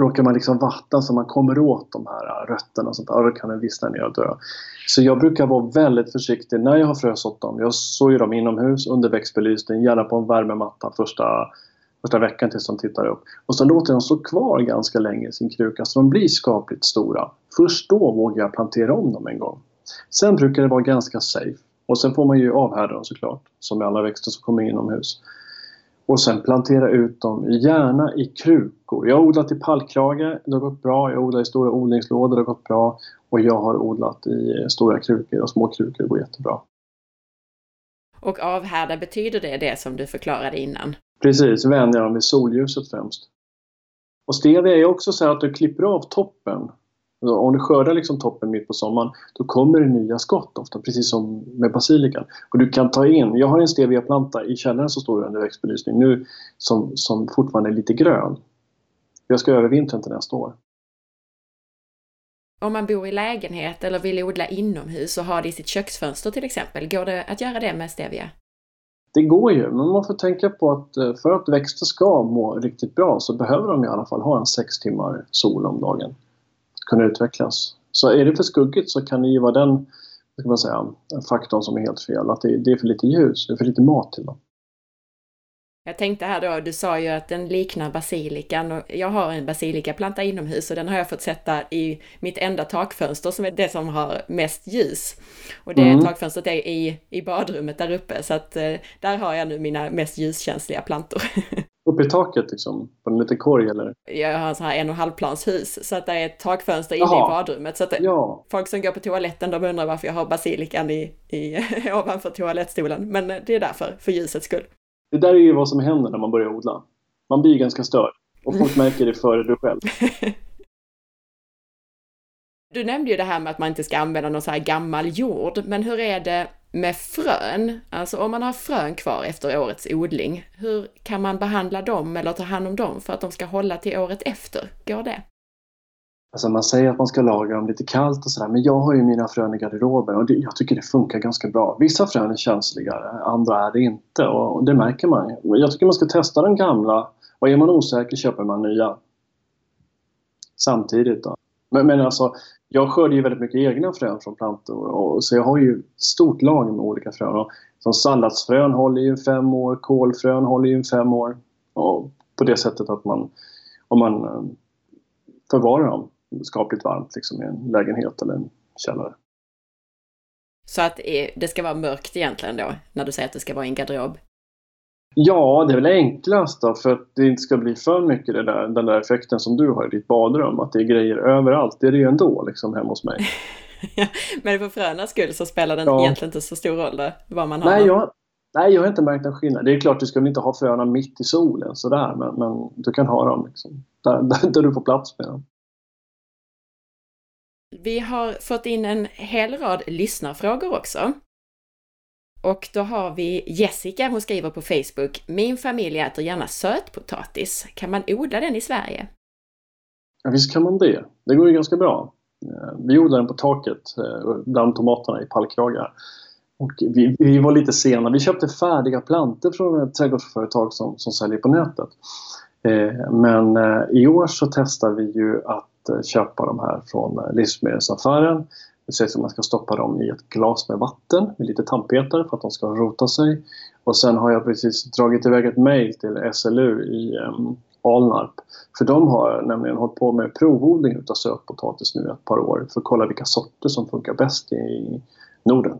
råkar man liksom vattna så man kommer åt de här äh, rötterna och sånt där, då kan den vissna ner och dö. Så jag brukar vara väldigt försiktig när jag har frösått dem. Jag sår ju dem inomhus under växtbelysning, gärna på en värmematta första första veckan tills de tittar upp. Och så låter jag dem stå kvar ganska länge i sin kruka så de blir skapligt stora. Först då vågar jag plantera om dem en gång. Sen brukar det vara ganska safe. Och sen får man ju avhärda dem såklart, som med alla växter som kommer inomhus. Och sen plantera ut dem, gärna i krukor. Jag har odlat i pallkrage, det har gått bra. Jag har odlat i stora odlingslådor, det har gått bra. Och jag har odlat i stora krukor och små krukor, det går jättebra. Och avhärda, betyder det det som du förklarade innan? Precis, vänja dem vid solljuset främst. Och stevia är också så att du klipper av toppen. Alltså, om du skördar liksom toppen mitt på sommaren, då kommer det nya skott ofta, precis som med basilikan. Och du kan ta in, jag har en steviaplanta i källaren som står under växtbelysning nu som, som fortfarande är lite grön. Jag ska övervintra till nästa år. Om man bor i lägenhet eller vill odla inomhus och ha det i sitt köksfönster till exempel, går det att göra det med stevia? Det går ju, men man får tänka på att eh, för att växter ska må riktigt bra så behöver de i alla fall ha en sex timmar sol om dagen. För att kunna utvecklas. Så är det för skuggigt så kan det ju vara den ska man säga, faktorn som är helt fel. Att det, det är för lite ljus, det är för lite mat till dem. Jag tänkte här då, du sa ju att den liknar basilikan och jag har en basilikaplanta inomhus och den har jag fått sätta i mitt enda takfönster som är det som har mest ljus. Och det mm. takfönstret är i, i badrummet där uppe så att eh, där har jag nu mina mest ljuskänsliga plantor. Uppe i taket liksom? På en liten korg eller? Jag har en sån här en och halv plans hus så att det är ett takfönster inne i badrummet. Så att ja. folk som går på toaletten de undrar varför jag har basilikan i, i, ovanför toalettstolen. Men det är därför, för ljusets skull. Det där är ju vad som händer när man börjar odla. Man blir ganska störd och folk märker det före du själv. Du nämnde ju det här med att man inte ska använda någon så här gammal jord, men hur är det med frön? Alltså om man har frön kvar efter årets odling, hur kan man behandla dem eller ta hand om dem för att de ska hålla till året efter? Går det? Alltså man säger att man ska lagra dem lite kallt och sådär men jag har ju mina frön i garderoben och det, jag tycker det funkar ganska bra. Vissa frön är känsligare, andra är det inte och det märker man ju. Jag tycker man ska testa den gamla och är man osäker köper man nya. Samtidigt då. Men, men alltså, jag skördar ju väldigt mycket egna frön från plantor och, så jag har ju ett stort lager med olika frön. Och, som salladsfrön håller ju fem år, kolfrön håller ju fem år. Och på det sättet att man, om man eh, förvarar dem skapligt varmt liksom, i en lägenhet eller en källare. Så att det ska vara mörkt egentligen då, när du säger att det ska vara i en garderob? Ja, det är väl enklast då för att det inte ska bli för mycket det där, den där effekten som du har i ditt badrum. Att det är grejer överallt. Det är det ju ändå liksom hemma hos mig. men för frönas skull så spelar det ja. egentligen inte så stor roll då, vad man har? Nej jag, nej, jag har inte märkt någon skillnad. Det är klart, du ska inte ha fröna mitt i solen sådär. Men, men du kan ha dem liksom, där, där, där du får plats med dem. Vi har fått in en hel rad lyssnarfrågor också. Och då har vi Jessica, hon skriver på Facebook, Min familj äter gärna sötpotatis. Kan man odla den i Sverige? Ja, visst kan man det. Det går ju ganska bra. Eh, vi odlar den på taket eh, bland tomaterna i pallkragar. Och vi, vi, var lite sena. Vi köpte färdiga plantor från ett trädgårdsföretag som, som säljer på nätet. Eh, men eh, i år så testar vi ju att Eh, köpa de här från eh, livsmedelsaffären. Det sägs att man ska stoppa dem i ett glas med vatten med lite tandpetare för att de ska rota sig. Och sen har jag precis dragit iväg ett mail till SLU i um, Alnarp. För de har nämligen hållit på med provodling utav sötpotatis nu ett par år för att kolla vilka sorter som funkar bäst i Norden.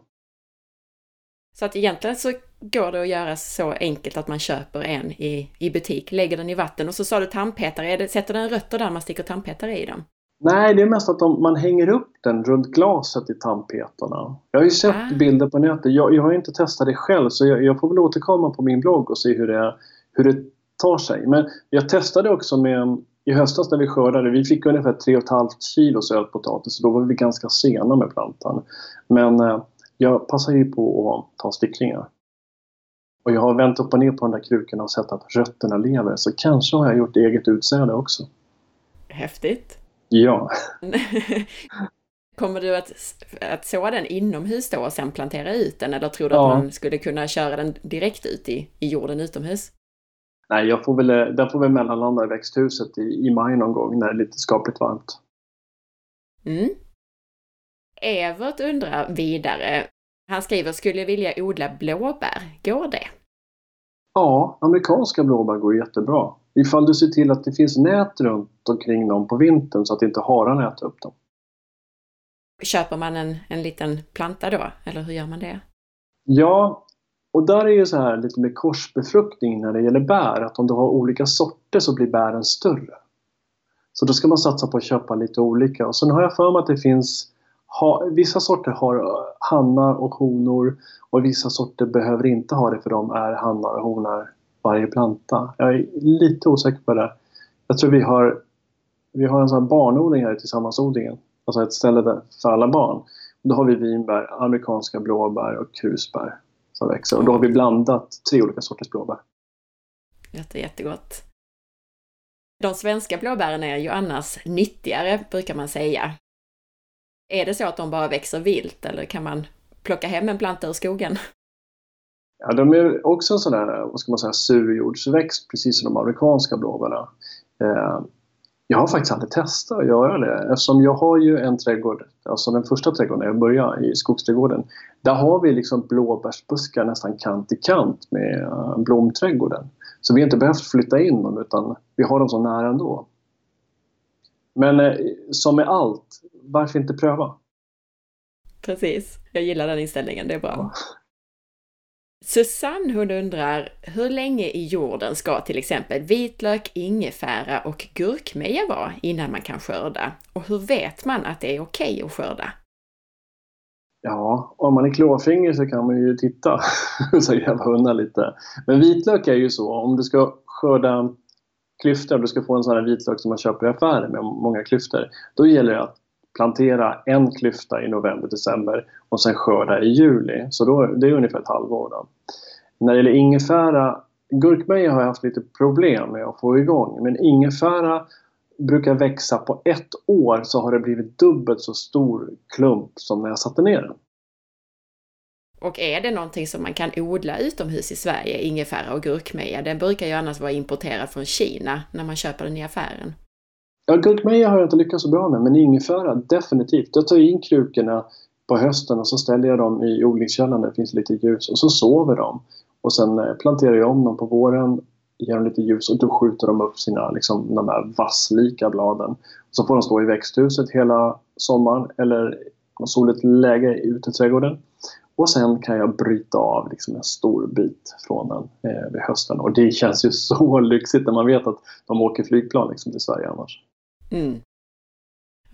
Så att egentligen så går det att göra så enkelt att man köper en i, i butik, lägger den i vatten och så sa du tandpetare, är det, sätter den rötter där man sticker tandpetare i dem? Nej, det är mest att de, man hänger upp den runt glaset i tandpetarna. Jag har ju sett ah. bilder på nätet. Jag, jag har inte testat det själv så jag, jag, får väl återkomma på min blogg och se hur det, hur det tar sig. Men jag testade också med i höstas när vi skördade, vi fick ungefär 3,5 kilo sötpotatis och då var vi ganska sena med plantan. Men eh, jag passar ju på att ta sticklingar. Och jag har vänt upp och ner på de där krukorna och sett att rötterna lever. Så kanske har jag gjort eget utsäde också. Häftigt! Ja. Kommer du att, att så den inomhus då och sen plantera ut den? Eller tror du ja. att man skulle kunna köra den direkt ut i, i jorden utomhus? Nej, jag får väl, den får väl mellanlanda i växthuset i, i maj någon gång när det är lite skapligt varmt. Mm. Evert undrar vidare. Han skriver, skulle vilja odla blåbär, går det? Ja, amerikanska blåbär går jättebra. Ifall du ser till att det finns nät runt omkring dem på vintern så att inte harar äter upp dem. Köper man en, en liten planta då, eller hur gör man det? Ja, och där är ju så här lite med korsbefruktning när det gäller bär, att om du har olika sorter så blir bären större. Så då ska man satsa på att köpa lite olika. Och sen har jag för mig att det finns ha, vissa sorter har eh, hannar och honor och vissa sorter behöver inte ha det för de är hannar och honor varje planta. Jag är lite osäker på det. Jag tror vi har, vi har en sån här barnodling här i Tillsammansodlingen. Alltså ett ställe där, för alla barn. Då har vi vinbär, amerikanska blåbär och krusbär som växer. Och då har vi blandat tre olika sorters blåbär. Låter jättegott. De svenska blåbären är ju annars nyttigare, brukar man säga. Är det så att de bara växer vilt eller kan man plocka hem en planta ur skogen? Ja, de är också en sån där, vad ska man säga, surjordsväxt precis som de amerikanska blåbären. Eh, jag har faktiskt aldrig testat att göra det eftersom jag har ju en trädgård, alltså den första trädgården när jag började i skogsträdgården. Där har vi liksom blåbärsbuskar nästan kant i kant med eh, blomträdgården. Så vi har inte behövt flytta in dem utan vi har dem så nära ändå. Men eh, som med allt, varför inte pröva? Precis, jag gillar den inställningen, det är bra. Ja. Susanne hon undrar, hur länge i jorden ska till exempel vitlök, ingefära och gurkmeja vara innan man kan skörda? Och hur vet man att det är okej okay att skörda? Ja, om man är klåfingrig så kan man ju titta och gräva undan lite. Men vitlök är ju så, om du ska skörda klyftor, du ska få en sån här vitlök som man köper i affären med många klyftor. Då gäller det att plantera en klyfta i november, december och sen skörda i juli. Så då, det är ungefär ett halvår. Då. När det gäller ingefära, gurkmeja har jag haft lite problem med att få igång. Men ingefära brukar växa på ett år så har det blivit dubbelt så stor klump som när jag satte ner den. Och är det någonting som man kan odla utomhus i Sverige, ingefära och gurkmeja? Den brukar ju annars vara importerad från Kina när man köper den i affären. Ja, gurkmeja har jag inte lyckats så bra med, men ingefära definitivt. Jag tar in krukorna på hösten och så ställer jag dem i odlingskällan där det finns lite ljus och så sover de. Och sen eh, planterar jag om dem på våren, ger dem lite ljus och då skjuter de upp sina, liksom, de här vasslika bladen. Så får de stå i växthuset hela sommaren eller soligt läge ute i trädgården. Och sen kan jag bryta av liksom en stor bit från den eh, vid hösten. Och det känns ju så lyxigt när man vet att de åker flygplan liksom till Sverige annars. Mm.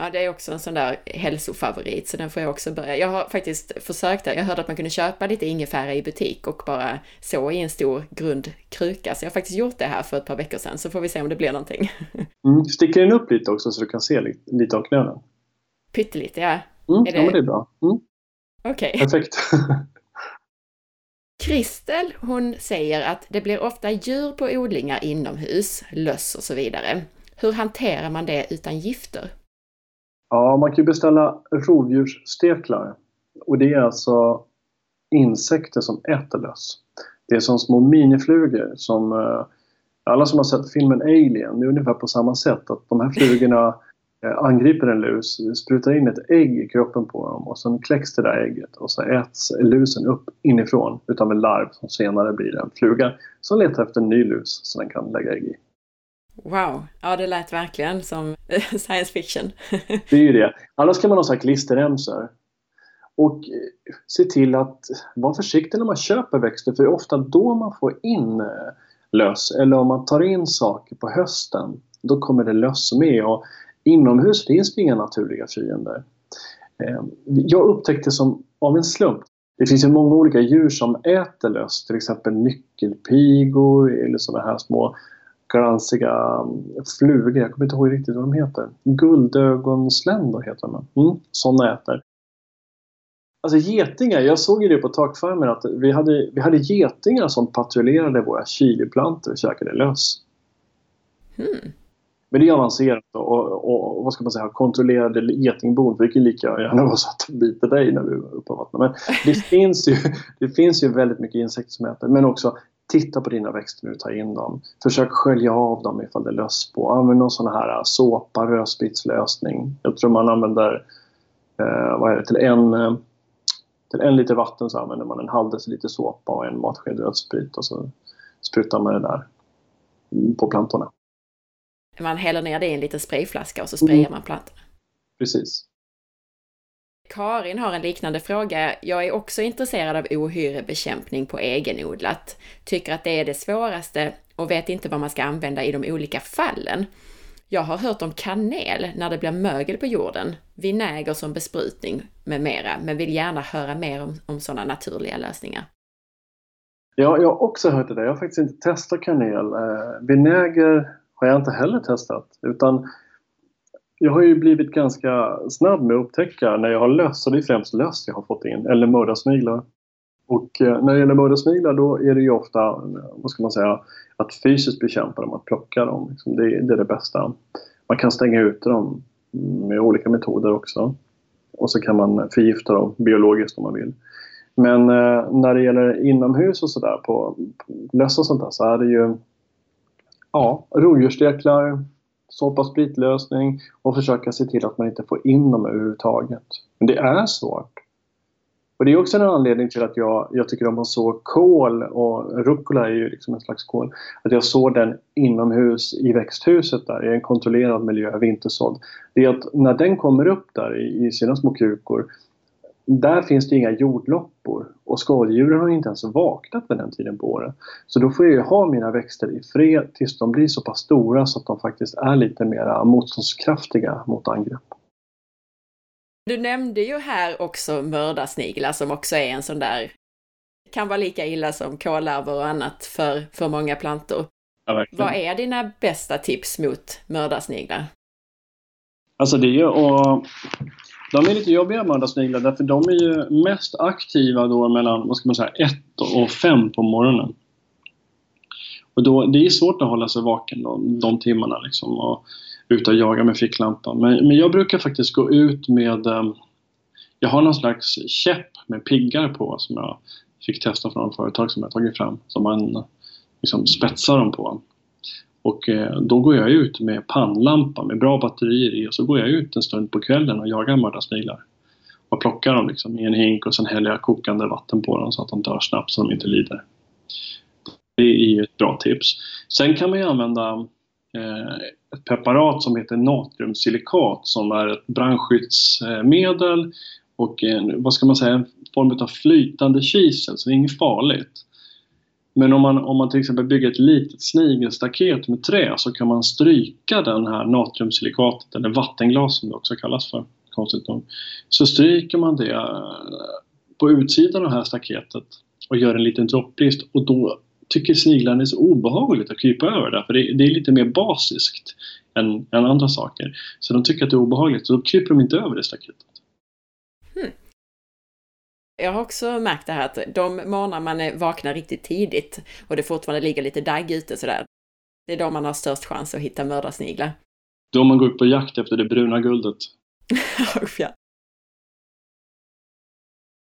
Ja, det är också en sån där hälsofavorit, så den får jag också börja. Jag har faktiskt försökt det. Jag hörde att man kunde köpa lite ingefära i butik och bara så i en stor grund kruka. Så jag har faktiskt gjort det här för ett par veckor sedan, så får vi se om det blir någonting. Mm. Sticker den upp lite också så du kan se lite, av knölen? Pyttelite, ja. Mm, det... Ja, men det är bra. Mm. Okej. Okay. Perfekt. Kristel, hon säger att det blir ofta djur på odlingar inomhus, löss och så vidare. Hur hanterar man det utan gifter? Ja, man kan beställa rovdjurssteklar. Och det är alltså insekter som äter löss. Det är som små miniflugor som eh, alla som har sett filmen Alien, det är ungefär på samma sätt. Att de här flugorna eh, angriper en lus, sprutar in ett ägg i kroppen på dem och sen kläcks det där ägget och så äts lusen upp inifrån utav en larv som senare blir en fluga som letar efter en ny lus som den kan lägga ägg i. Wow, ja det lät verkligen som science fiction. det är ju det. Annars kan man ha så här klisterremsor. Och eh, se till att vara försiktig när man köper växter för det är ofta då man får in eh, löss. Eller om man tar in saker på hösten, då kommer det löss med. Och inomhus finns det inga naturliga fiender. Ehm, jag upptäckte som av en slump det finns ju många olika djur som äter löss, till exempel nyckelpigor eller sådana här små glansiga flugor. Jag kommer inte ihåg riktigt vad de heter. Guldögonsländor heter de. Mm, sådana äter. Alltså getingar, jag såg ju det på takfarmen att vi hade, vi hade getingar som patrullerade våra chiliplantor och käkade löss. Hmm. Men det är avancerat och, och, och, vad ska man säga, kontrollerade getingbon. Det kan lika gärna vara så att de biter dig när du är uppe på vattnet. Men det finns, ju, det finns ju väldigt mycket insekter som äter. Men också Titta på dina växter när du tar in dem. Försök skölja av dem ifall det är löss på. Använd någon sån här såpa, rödspritslösning. Jag tror man använder eh, vad är det, till en eh, till en liter vatten så använder man en halv deciliter såpa och en matsked rödsprit och så sprutar man det där på plantorna. Man häller ner det i en liten sprayflaska och så sprayar mm. man plantorna? Precis. Karin har en liknande fråga. Jag är också intresserad av ohyrebekämpning på egenodlat. Tycker att det är det svåraste och vet inte vad man ska använda i de olika fallen. Jag har hört om kanel när det blir mögel på jorden, vinäger som besprutning med mera, men vill gärna höra mer om, om sådana naturliga lösningar. Ja, jag har också hört det där. Jag har faktiskt inte testat kanel. Eh, vinäger har jag inte heller testat. Utan jag har ju blivit ganska snabb med att upptäcka när jag har löss, och det är främst löss jag har fått in, eller mördarsniglar. Och eh, när det gäller mördarsniglar då är det ju ofta, vad ska man säga, att fysiskt bekämpa dem, att plocka dem. Liksom, det, är det bästa. Man kan stänga ut dem med olika metoder också. Och så kan man förgifta dem biologiskt om man vill. Men eh, när det gäller inomhus och sådär på, på löss och sånt där så är det ju ja, rovdjurssteklar, såpa spritlösning och försöka se till att man inte får in dem överhuvudtaget. Men det är svårt. Och det är också en anledning till att jag, jag tycker om att så kål och rucola är ju liksom en slags kål. Att jag sår den inomhus i växthuset där i en kontrollerad miljö, vintersådd. Det är att när den kommer upp där i, i sina små krukor där finns det inga jordloppor och skaldjuren har inte ens vaknat vid den tiden på året. Så då får jag ha mina växter i fred tills de blir så pass stora så att de faktiskt är lite mer motståndskraftiga mot angrepp. Du nämnde ju här också mördarsniglar som också är en sån där, kan vara lika illa som kollarver och annat för, för många plantor. Ja, Vad är dina bästa tips mot mördarsniglar? Alltså det är ju att de är lite jobbiga mördarsniglar därför de är ju mest aktiva då mellan, vad ska man säga, 1 och 5 på morgonen. Och då, det är svårt att hålla sig vaken de, de timmarna liksom och ut och jaga med ficklampan. Men, men jag brukar faktiskt gå ut med eh, jag har någon slags käpp med piggar på som jag fick testa från ett företag som jag tagit fram. Som man liksom spetsar dem på. Och eh, då går jag ut med pannlampa med bra batterier i och så går jag ut en stund på kvällen och jagar mördarsniglar. Och plockar dem liksom i en hink och sen häller jag kokande vatten på dem så att de dör snabbt så de inte lider. Det är ett bra tips. Sen kan man ju använda eh, ett preparat som heter natriumsilikat som är ett brandskyddsmedel och en, vad ska man säga, en form av flytande kisel, så det är inget farligt. Men om man, om man till exempel bygger ett litet snigelstaket med trä så kan man stryka den här natriumsilikatet, eller vattenglas som det också kallas för, konstigt nog. Så stryker man det eh, på utsidan av det här staketet och gör en liten dropplist och då tycker sniglarna det är så obehagligt att krypa över där för det, det är lite mer basiskt än, än, andra saker. Så de tycker att det är obehagligt så då kryper de inte över det staketet. Jag har också märkt det här att de morgnar man vaknar riktigt tidigt och det fortfarande ligger lite dagg ute sådär. Det är då man har störst chans att hitta mördarsniglar. Då man går ut på jakt efter det bruna guldet.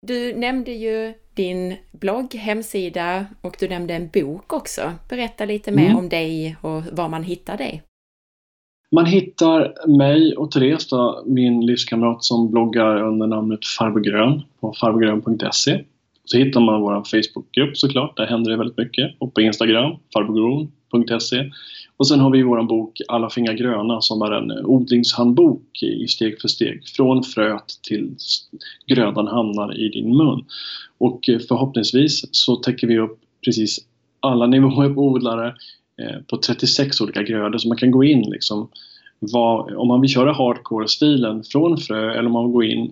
Du nämnde ju din blogg, hemsida och du nämnde en bok också. Berätta lite mer mm. om dig och var man hittar dig. Man hittar mig och Therese, då, min livskamrat som bloggar under namnet Farbror Grön på farbrorgrön.se. Så hittar man vår Facebookgrupp såklart, där händer det väldigt mycket. Och på Instagram, farbrorgron.se. Och sen har vi vår bok Alla fingrar gröna som är en odlingshandbok i steg för steg. Från fröet till grödan hamnar i din mun. Och eh, förhoppningsvis så täcker vi upp precis alla nivåer på odlare Eh, på 36 olika grödor så man kan gå in liksom vad, om man vill köra hardcore-stilen från frö eller om man vill gå in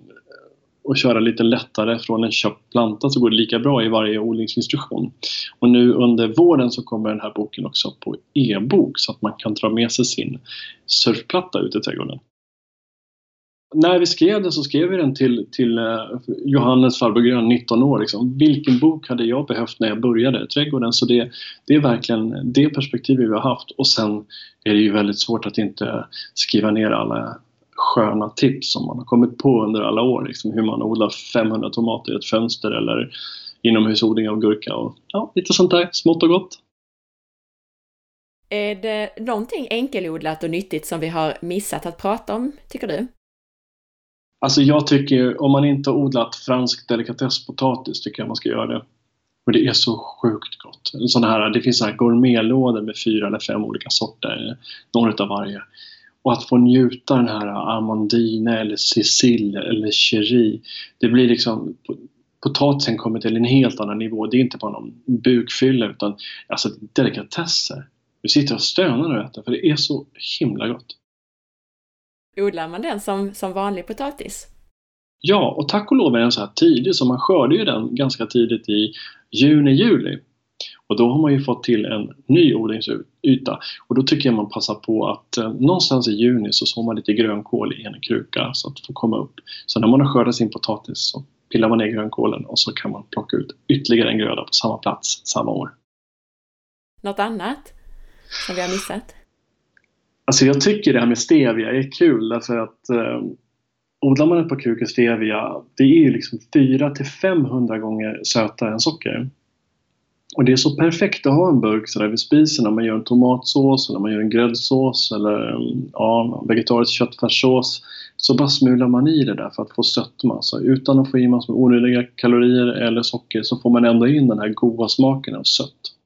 och köra lite lättare från en köpt planta så går det lika bra i varje odlingsinstruktion. Och nu under våren så kommer den här boken också på e-bok så att man kan dra med sig sin surfplatta ut i trädgården när vi skrev den så skrev vi den till, till eh, Johannes farbror Grön, 19 år. Liksom. Vilken bok hade jag behövt när jag började trädgården? Så det, det är verkligen det perspektivet vi har haft. Och sen är det ju väldigt svårt att inte skriva ner alla sköna tips som man har kommit på under alla år. Liksom hur man odlar 500 tomater i ett fönster eller inomhusodling av gurka och ja, lite sånt där smått och gott. Är det någonting enkelodlat och nyttigt som vi har missat att prata om, tycker du? Alltså jag tycker, om man inte har odlat fransk delikatesspotatis tycker jag man ska göra det. För det är så sjukt gott. Sån här, det finns så här gourmetlådor med fyra eller fem olika sorter, några av varje. Och att få njuta den här Amandine eller Sicille, eller Chéri. Det blir liksom, potatisen kommer till en helt annan nivå. Det är inte bara någon bukfylla utan alltså delikatesser. Vi sitter och stönar och äter för det är så himla gott. Odlar man den som, som vanlig potatis? Ja, och tack och lov är den så här tidig så man skördar ju den ganska tidigt i juni, juli. Och då har man ju fått till en ny odlingsyta. Och då tycker jag man passar på att eh, någonstans i juni så sår man lite grönkål i en kruka så att det får komma upp. Så när man har skördat sin potatis så pillar man ner grönkålen och så kan man plocka ut ytterligare en gröda på samma plats samma år. Något annat som vi har missat? Alltså jag tycker det här med stevia är kul därför att eh, odlar man ett par krukor stevia, det är ju liksom 4 till 500 gånger sötare än socker. Och det är så perfekt att ha en burk sådär vid spisen när man gör en tomatsås eller man gör en gräddsås eller ja, vegetarisk köttfärssås. Så bara smular man i det där för att få sötma. Så utan att få i massor med onödiga kalorier eller socker så får man ändå in den här goda smaken av sött.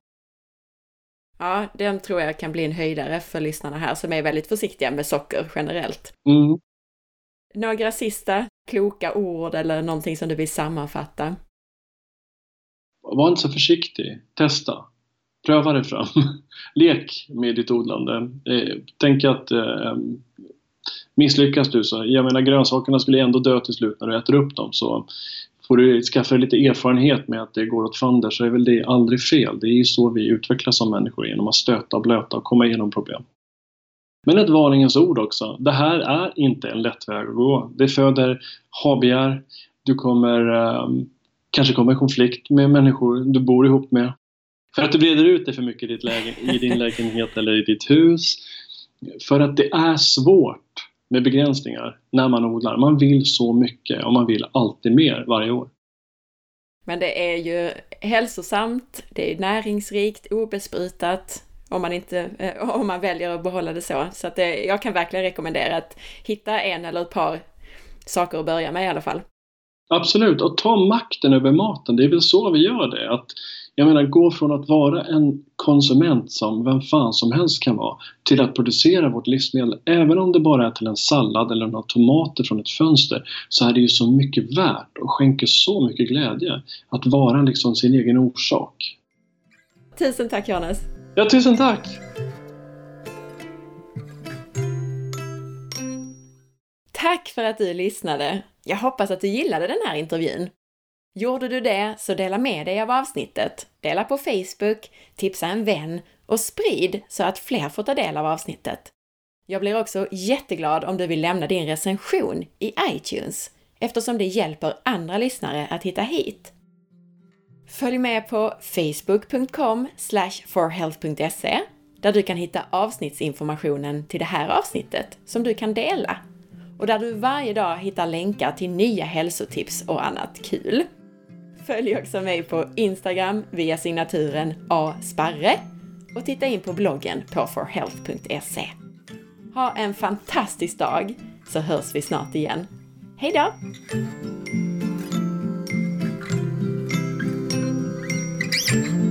Ja, den tror jag kan bli en höjdare för lyssnarna här som är väldigt försiktiga med socker generellt. Mm. Några sista kloka ord eller någonting som du vill sammanfatta? Var inte så försiktig. Testa. Pröva dig fram. Lek med ditt odlande. Eh, tänk att eh, misslyckas du så, jag menar grönsakerna skulle ändå dö till slut när du äter upp dem så får du skaffa lite erfarenhet med att det går åt fander så är väl det aldrig fel. Det är ju så vi utvecklas som människor genom att stöta och blöta och komma igenom problem. Men ett varningens ord också. Det här är inte en lätt väg att gå. Det föder habegär. Du kommer um, kanske komma i konflikt med människor du bor ihop med. För att du breder ut dig för mycket i, lägen, i din lägenhet eller i ditt hus. För att det är svårt med begränsningar när man odlar. Man vill så mycket och man vill alltid mer varje år. Men det är ju hälsosamt, det är näringsrikt, obesprutat, om man, inte, eh, om man väljer att behålla det så. Så att det, jag kan verkligen rekommendera att hitta en eller ett par saker att börja med i alla fall. Absolut, och ta makten över maten. Det är väl så vi gör det. Att, jag menar, gå från att vara en konsument som vem fan som helst kan vara till att producera vårt livsmedel. Även om det bara är till en sallad eller några tomater från ett fönster så är det ju så mycket värt och skänker så mycket glädje att vara liksom sin egen orsak. Tusen tack Johannes! Ja, tusen tack! Tack för att du lyssnade! Jag hoppas att du gillade den här intervjun. Gjorde du det, så dela med dig av avsnittet. Dela på Facebook, tipsa en vän och sprid så att fler får ta del av avsnittet. Jag blir också jätteglad om du vill lämna din recension i iTunes eftersom det hjälper andra lyssnare att hitta hit. Följ med på facebook.com forhealth.se där du kan hitta avsnittsinformationen till det här avsnittet som du kan dela och där du varje dag hittar länkar till nya hälsotips och annat kul. Följ också mig på Instagram via signaturen asparre och titta in på bloggen på forhealth.se. Ha en fantastisk dag så hörs vi snart igen. Hejdå! thank